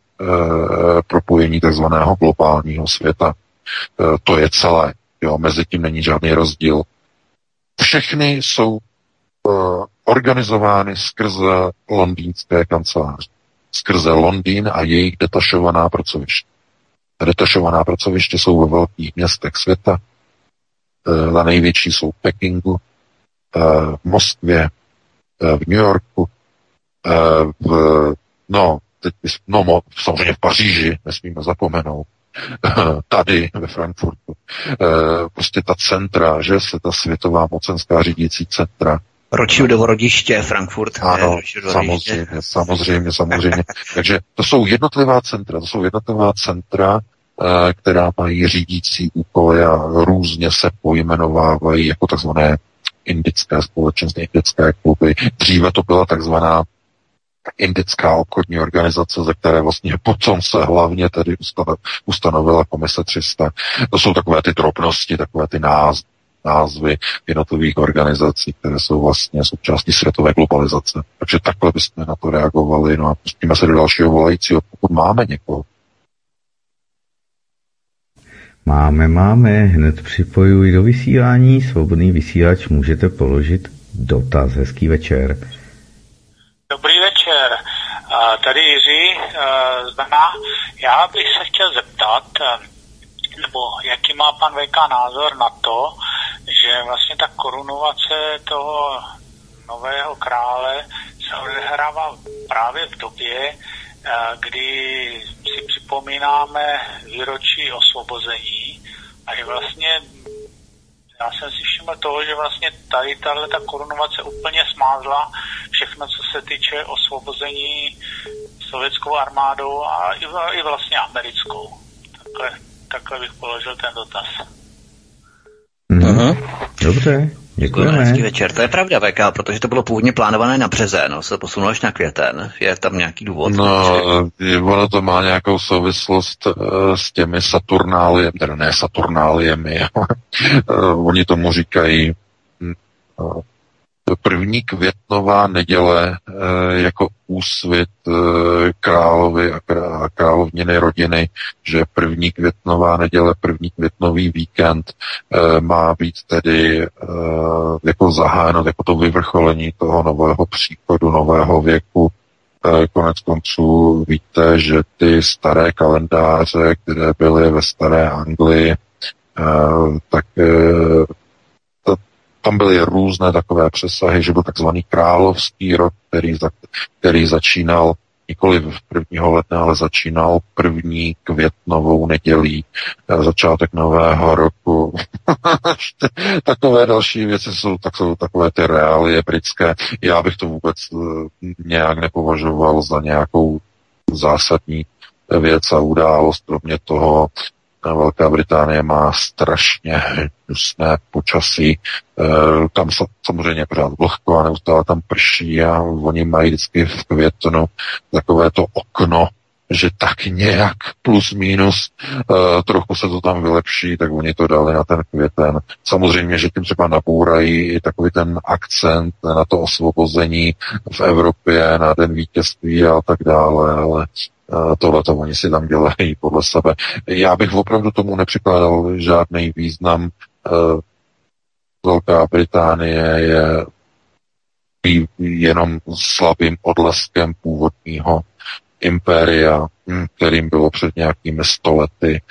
propojení takzvaného globálního světa. E, to je celé. Jo, mezi tím není žádný rozdíl. Všechny jsou e, organizovány skrze londýnské kanceláře. Skrze Londýn a jejich detašovaná pracoviště. Detašovaná pracoviště jsou ve velkých městech světa. E, na největší jsou v Pekingu, e, v Moskvě, e, v New Yorku, v, no, teď no, samozřejmě v Paříži, nesmíme zapomenout, [laughs] tady ve Frankfurtu, eh, prostě ta centra, že se ta světová mocenská řídící centra, Rothschildovo rodiště, Frankfurt. Ano, samozřejmě, samozřejmě, samozřejmě. [laughs] Takže to jsou jednotlivá centra, to jsou jednotlivá centra, eh, která mají řídící úkoly a různě se pojmenovávají jako takzvané indické společenství, indické kluby. Dříve to byla takzvaná indická obchodní organizace, ze které vlastně potom se hlavně tedy ustanovila komise 300. To jsou takové ty drobnosti, takové ty názvy názvy jednotlivých organizací, které jsou vlastně součástí světové globalizace. Takže takhle bychom na to reagovali. No a pustíme se do dalšího volajícího, pokud máme někoho. Máme, máme. Hned připojuji do vysílání. Svobodný vysílač můžete položit dotaz. Hezký večer. Večer. Tady Jiří z Brna. Já bych se chtěl zeptat, nebo jaký má pan VK názor na to, že vlastně ta korunovace toho nového krále se odehrává právě v době, kdy si připomínáme výročí osvobození a že vlastně já jsem si všiml toho, že vlastně tady tahle ta korunovace úplně smázla všechno, co se týče osvobození sovětskou armádou a i, vlastně americkou. Takhle, takhle bych položil ten dotaz. Mm-hmm. Dobře. Děkujeme. Hezký večer. To je pravda, VK, protože to bylo původně plánované na březen, no, se posunulo až na květen. Je tam nějaký důvod? No, ono to má nějakou souvislost uh, s těmi Saturnáliemi, teda ne Saturnáliemi, ale [laughs] uh, oni tomu říkají uh, první květnová neděle eh, jako úsvit eh, královy a královniny rodiny, že první květnová neděle, první květnový víkend eh, má být tedy jako zahájeno, jako to vyvrcholení toho nového příchodu, nového věku. Konec konců víte, že ty staré kalendáře, které byly ve staré Anglii, tak tam byly různé takové přesahy, že byl takzvaný královský rok, který, za, který začínal nikoli v 1. ledna, ale začínal první květnovou nedělí, eh, začátek nového roku. [laughs] takové další věci jsou, tak jsou takové ty reálie britské. Já bych to vůbec eh, nějak nepovažoval za nějakou zásadní věc a událost, kromě toho, Velká Británie má strašně hnusné počasí. E, tam samozřejmě pořád vlhko a neustále tam prší a oni mají vždycky v květnu takové to okno, že tak nějak plus minus uh, trochu se to tam vylepší, tak oni to dali na ten květen. Samozřejmě, že tím třeba nabourají i takový ten akcent na to osvobození v Evropě, na den vítězství a tak dále, ale tohle to oni si tam dělají podle sebe. Já bych opravdu tomu nepřikládal žádný význam. Velká Británie je jenom slabým odleskem původního impéria, hm, kterým bylo před nějakými stolety.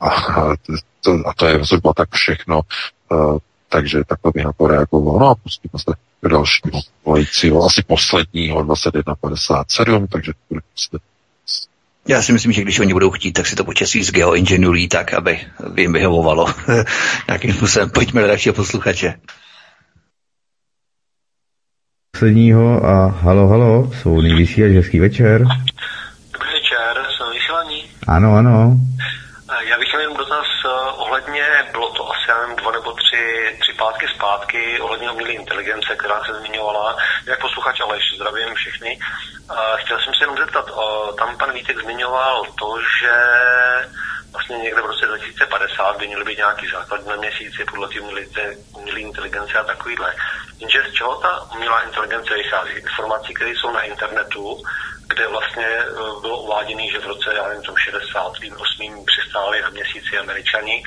A, a to je zhruba tak všechno. Takže takhle bych na to reagoval. No a pustíme se k dalšímu volajícího, asi posledního 2157, takže bude prostě já si myslím, že když oni budou chtít, tak si to počasí z geoinženýrů tak, aby jim vyhovovalo. [laughs] Nějakým způsobem. Pojďme do dalšího posluchače. Posledního a halo, halo, jsou vysílač, hezký večer. Dobrý večer, jsem vysílaní. Ano, ano. Já bych měl jen dotaz eh, ohledně, bylo to asi nevím, dva nebo tři, tři pátky zpátky, ohledně umělé inteligence, která se zmiňovala. Jak posluchač Aleš, zdravím všechny. Chtěl jsem se jenom zeptat, tam pan Vítek zmiňoval to, že vlastně někde v roce 2050 by měly být nějaký základ na měsíci podle té umělé inteligence a takovýhle. Jenže z čeho ta umělá inteligence vychází? Informací, které jsou na internetu, kde vlastně e, bylo uváděné, že v roce, já nevím, 68. přistáli na měsíci američani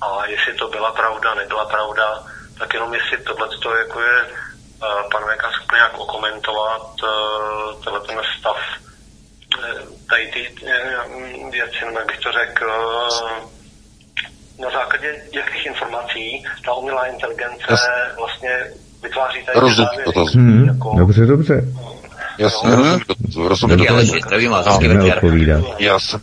a jestli to byla pravda, nebyla pravda, tak jenom jestli tohle jako je uh, pan Véka schopný nějak okomentovat uh, tenhle ten stav tady ty věci, nebo jak bych to řekl, na základě jakých informací ta umělá inteligence vlastně vytváří tady Rozum, to hmm, jako, dobře, dobře. Jasně, rozumím, rozumím. Zdravím Já jsem,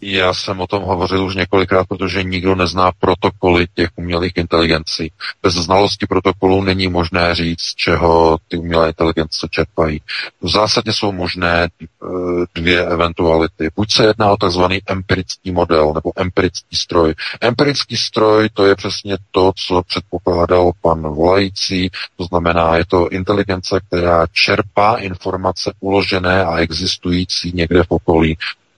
já jsem o tom hovořil už několikrát, protože nikdo nezná protokoly těch umělých inteligencí. Bez znalosti protokolů není možné říct, z čeho ty umělé inteligence čerpají. V zásadě jsou možné eh, dvě eventuality. Buď se jedná o tzv. empirický model nebo empirický stroj. Empirický stroj to je přesně to, co předpokládal pan volající, to znamená, je to inteligence, která čerpá informace uložené a existující někde v okolí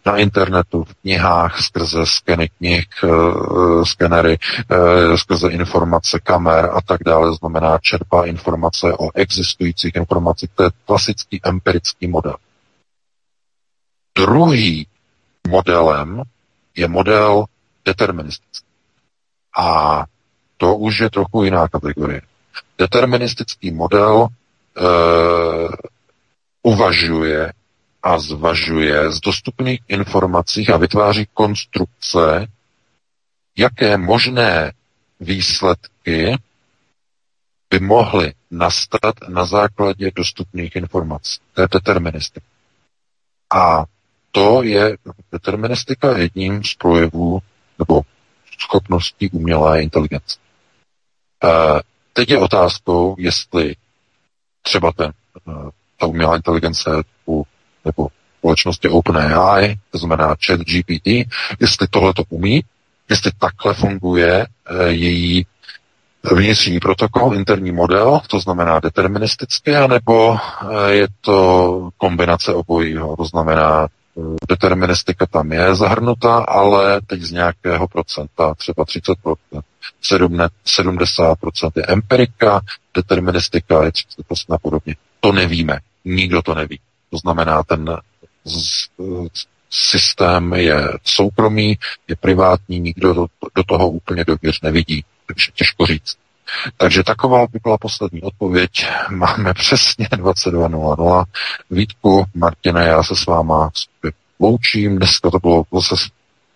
na internetu, v knihách, skrze skeny knih, eh, skenery, eh, skrze informace kamer a tak dále, znamená čerpá informace o existujících informacích. To je klasický empirický model. Druhý modelem je model deterministický. A to už je trochu jiná kategorie. Deterministický model e, uvažuje a zvažuje z dostupných informací a vytváří konstrukce, jaké možné výsledky by mohly nastat na základě dostupných informací. To je deterministika. A to je deterministika jedním z projevů nebo schopností umělé inteligence. E, teď je otázkou, jestli třeba ten, e, ta umělá inteligence u, nebo společnosti OpenAI, to znamená chat GPT, jestli tohle to umí, jestli takhle funguje e, její vnitřní protokol, interní model, to znamená deterministické, anebo eh, je to kombinace obojího, to znamená eh, deterministika tam je zahrnuta, ale teď z nějakého procenta, třeba 30%, 70% je empirika, deterministika je 30% a podobně. To nevíme, nikdo to neví. To znamená, ten systém je soukromý, je privátní, nikdo do, do toho úplně dověř nevidí takže těžko říct. Takže taková by byla poslední odpověď. [laughs] Máme přesně 22.00. Vítku, Martina, já se s váma loučím. Dneska to bylo zase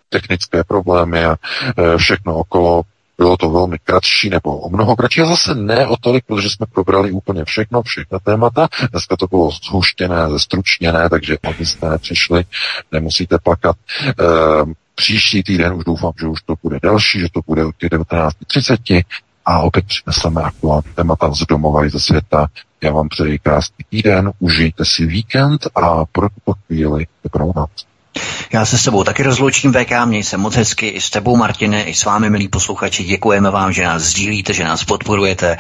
technické problémy a e, všechno okolo. Bylo to velmi kratší nebo o mnoho kratší a zase ne o tolik, protože jsme probrali úplně všechno, všechna témata. Dneska to bylo zhuštěné, zestručněné, takže abyste nepřišli, nemusíte plakat. E, Příští týden už doufám, že už to bude další, že to bude od těch 19.30 a opět přineseme aktuální témata z domova i ze světa. Já vám přeji krásný týden, užijte si víkend a pro tuto chvíli dobrou noc. Já se s tebou taky rozloučím, VK, měj se moc hezky, i s tebou, Martine, i s vámi, milí posluchači, děkujeme vám, že nás sdílíte, že nás podporujete.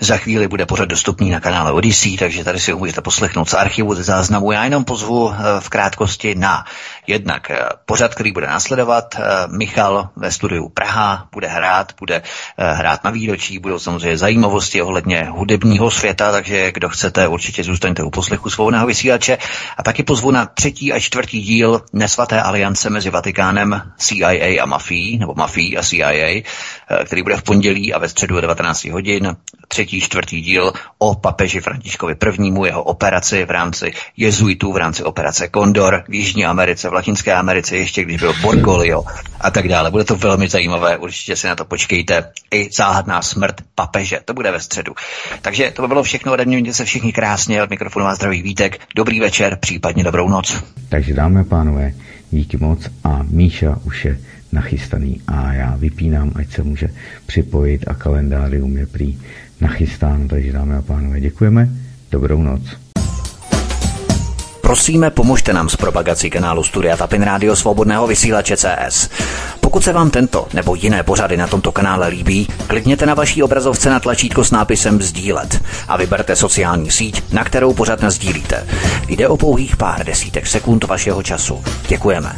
Za chvíli bude pořad dostupný na kanále Odyssey, takže tady si ho můžete poslechnout z archivu, ze záznamu. Já jenom pozvu eh, v krátkosti na jednak eh, pořad, který bude následovat. Eh, Michal ve studiu Praha bude hrát, bude hrát na výročí, budou samozřejmě zajímavosti ohledně hudebního světa, takže kdo chcete, určitě zůstaňte u poslechu svobodného vysílače. A taky pozvu na třetí a čtvrtý díl nesvaté aliance mezi Vatikánem, CIA a mafií, nebo mafií a CIA, který bude v pondělí a ve středu 19 hodin. Třetí, čtvrtý díl o papeži Františkovi prvnímu, jeho operaci v rámci jezuitů, v rámci operace Kondor v Jižní Americe, v Latinské Americe, ještě když byl Borgolio a tak dále. Bude to velmi zajímavé, určitě si na to počkejte. I záhadná smrt papeže, to bude ve středu. Takže to by bylo všechno ode mě, se všichni krásně, od mikrofonu vás zdraví Vítek, dobrý večer, případně dobrou noc. Takže dámy a pánové, díky moc a Míša už je nachystaný a já vypínám, ať se může připojit a kalendárium je prý nachystáno, takže dámy a pánové, děkujeme, dobrou noc. Prosíme, pomožte nám s propagací kanálu Studia Tapin Rádio Svobodného vysílače CS. Pokud se vám tento nebo jiné pořady na tomto kanále líbí, klikněte na vaší obrazovce na tlačítko s nápisem Sdílet a vyberte sociální síť, na kterou pořád sdílíte. Jde o pouhých pár desítek sekund vašeho času. Děkujeme.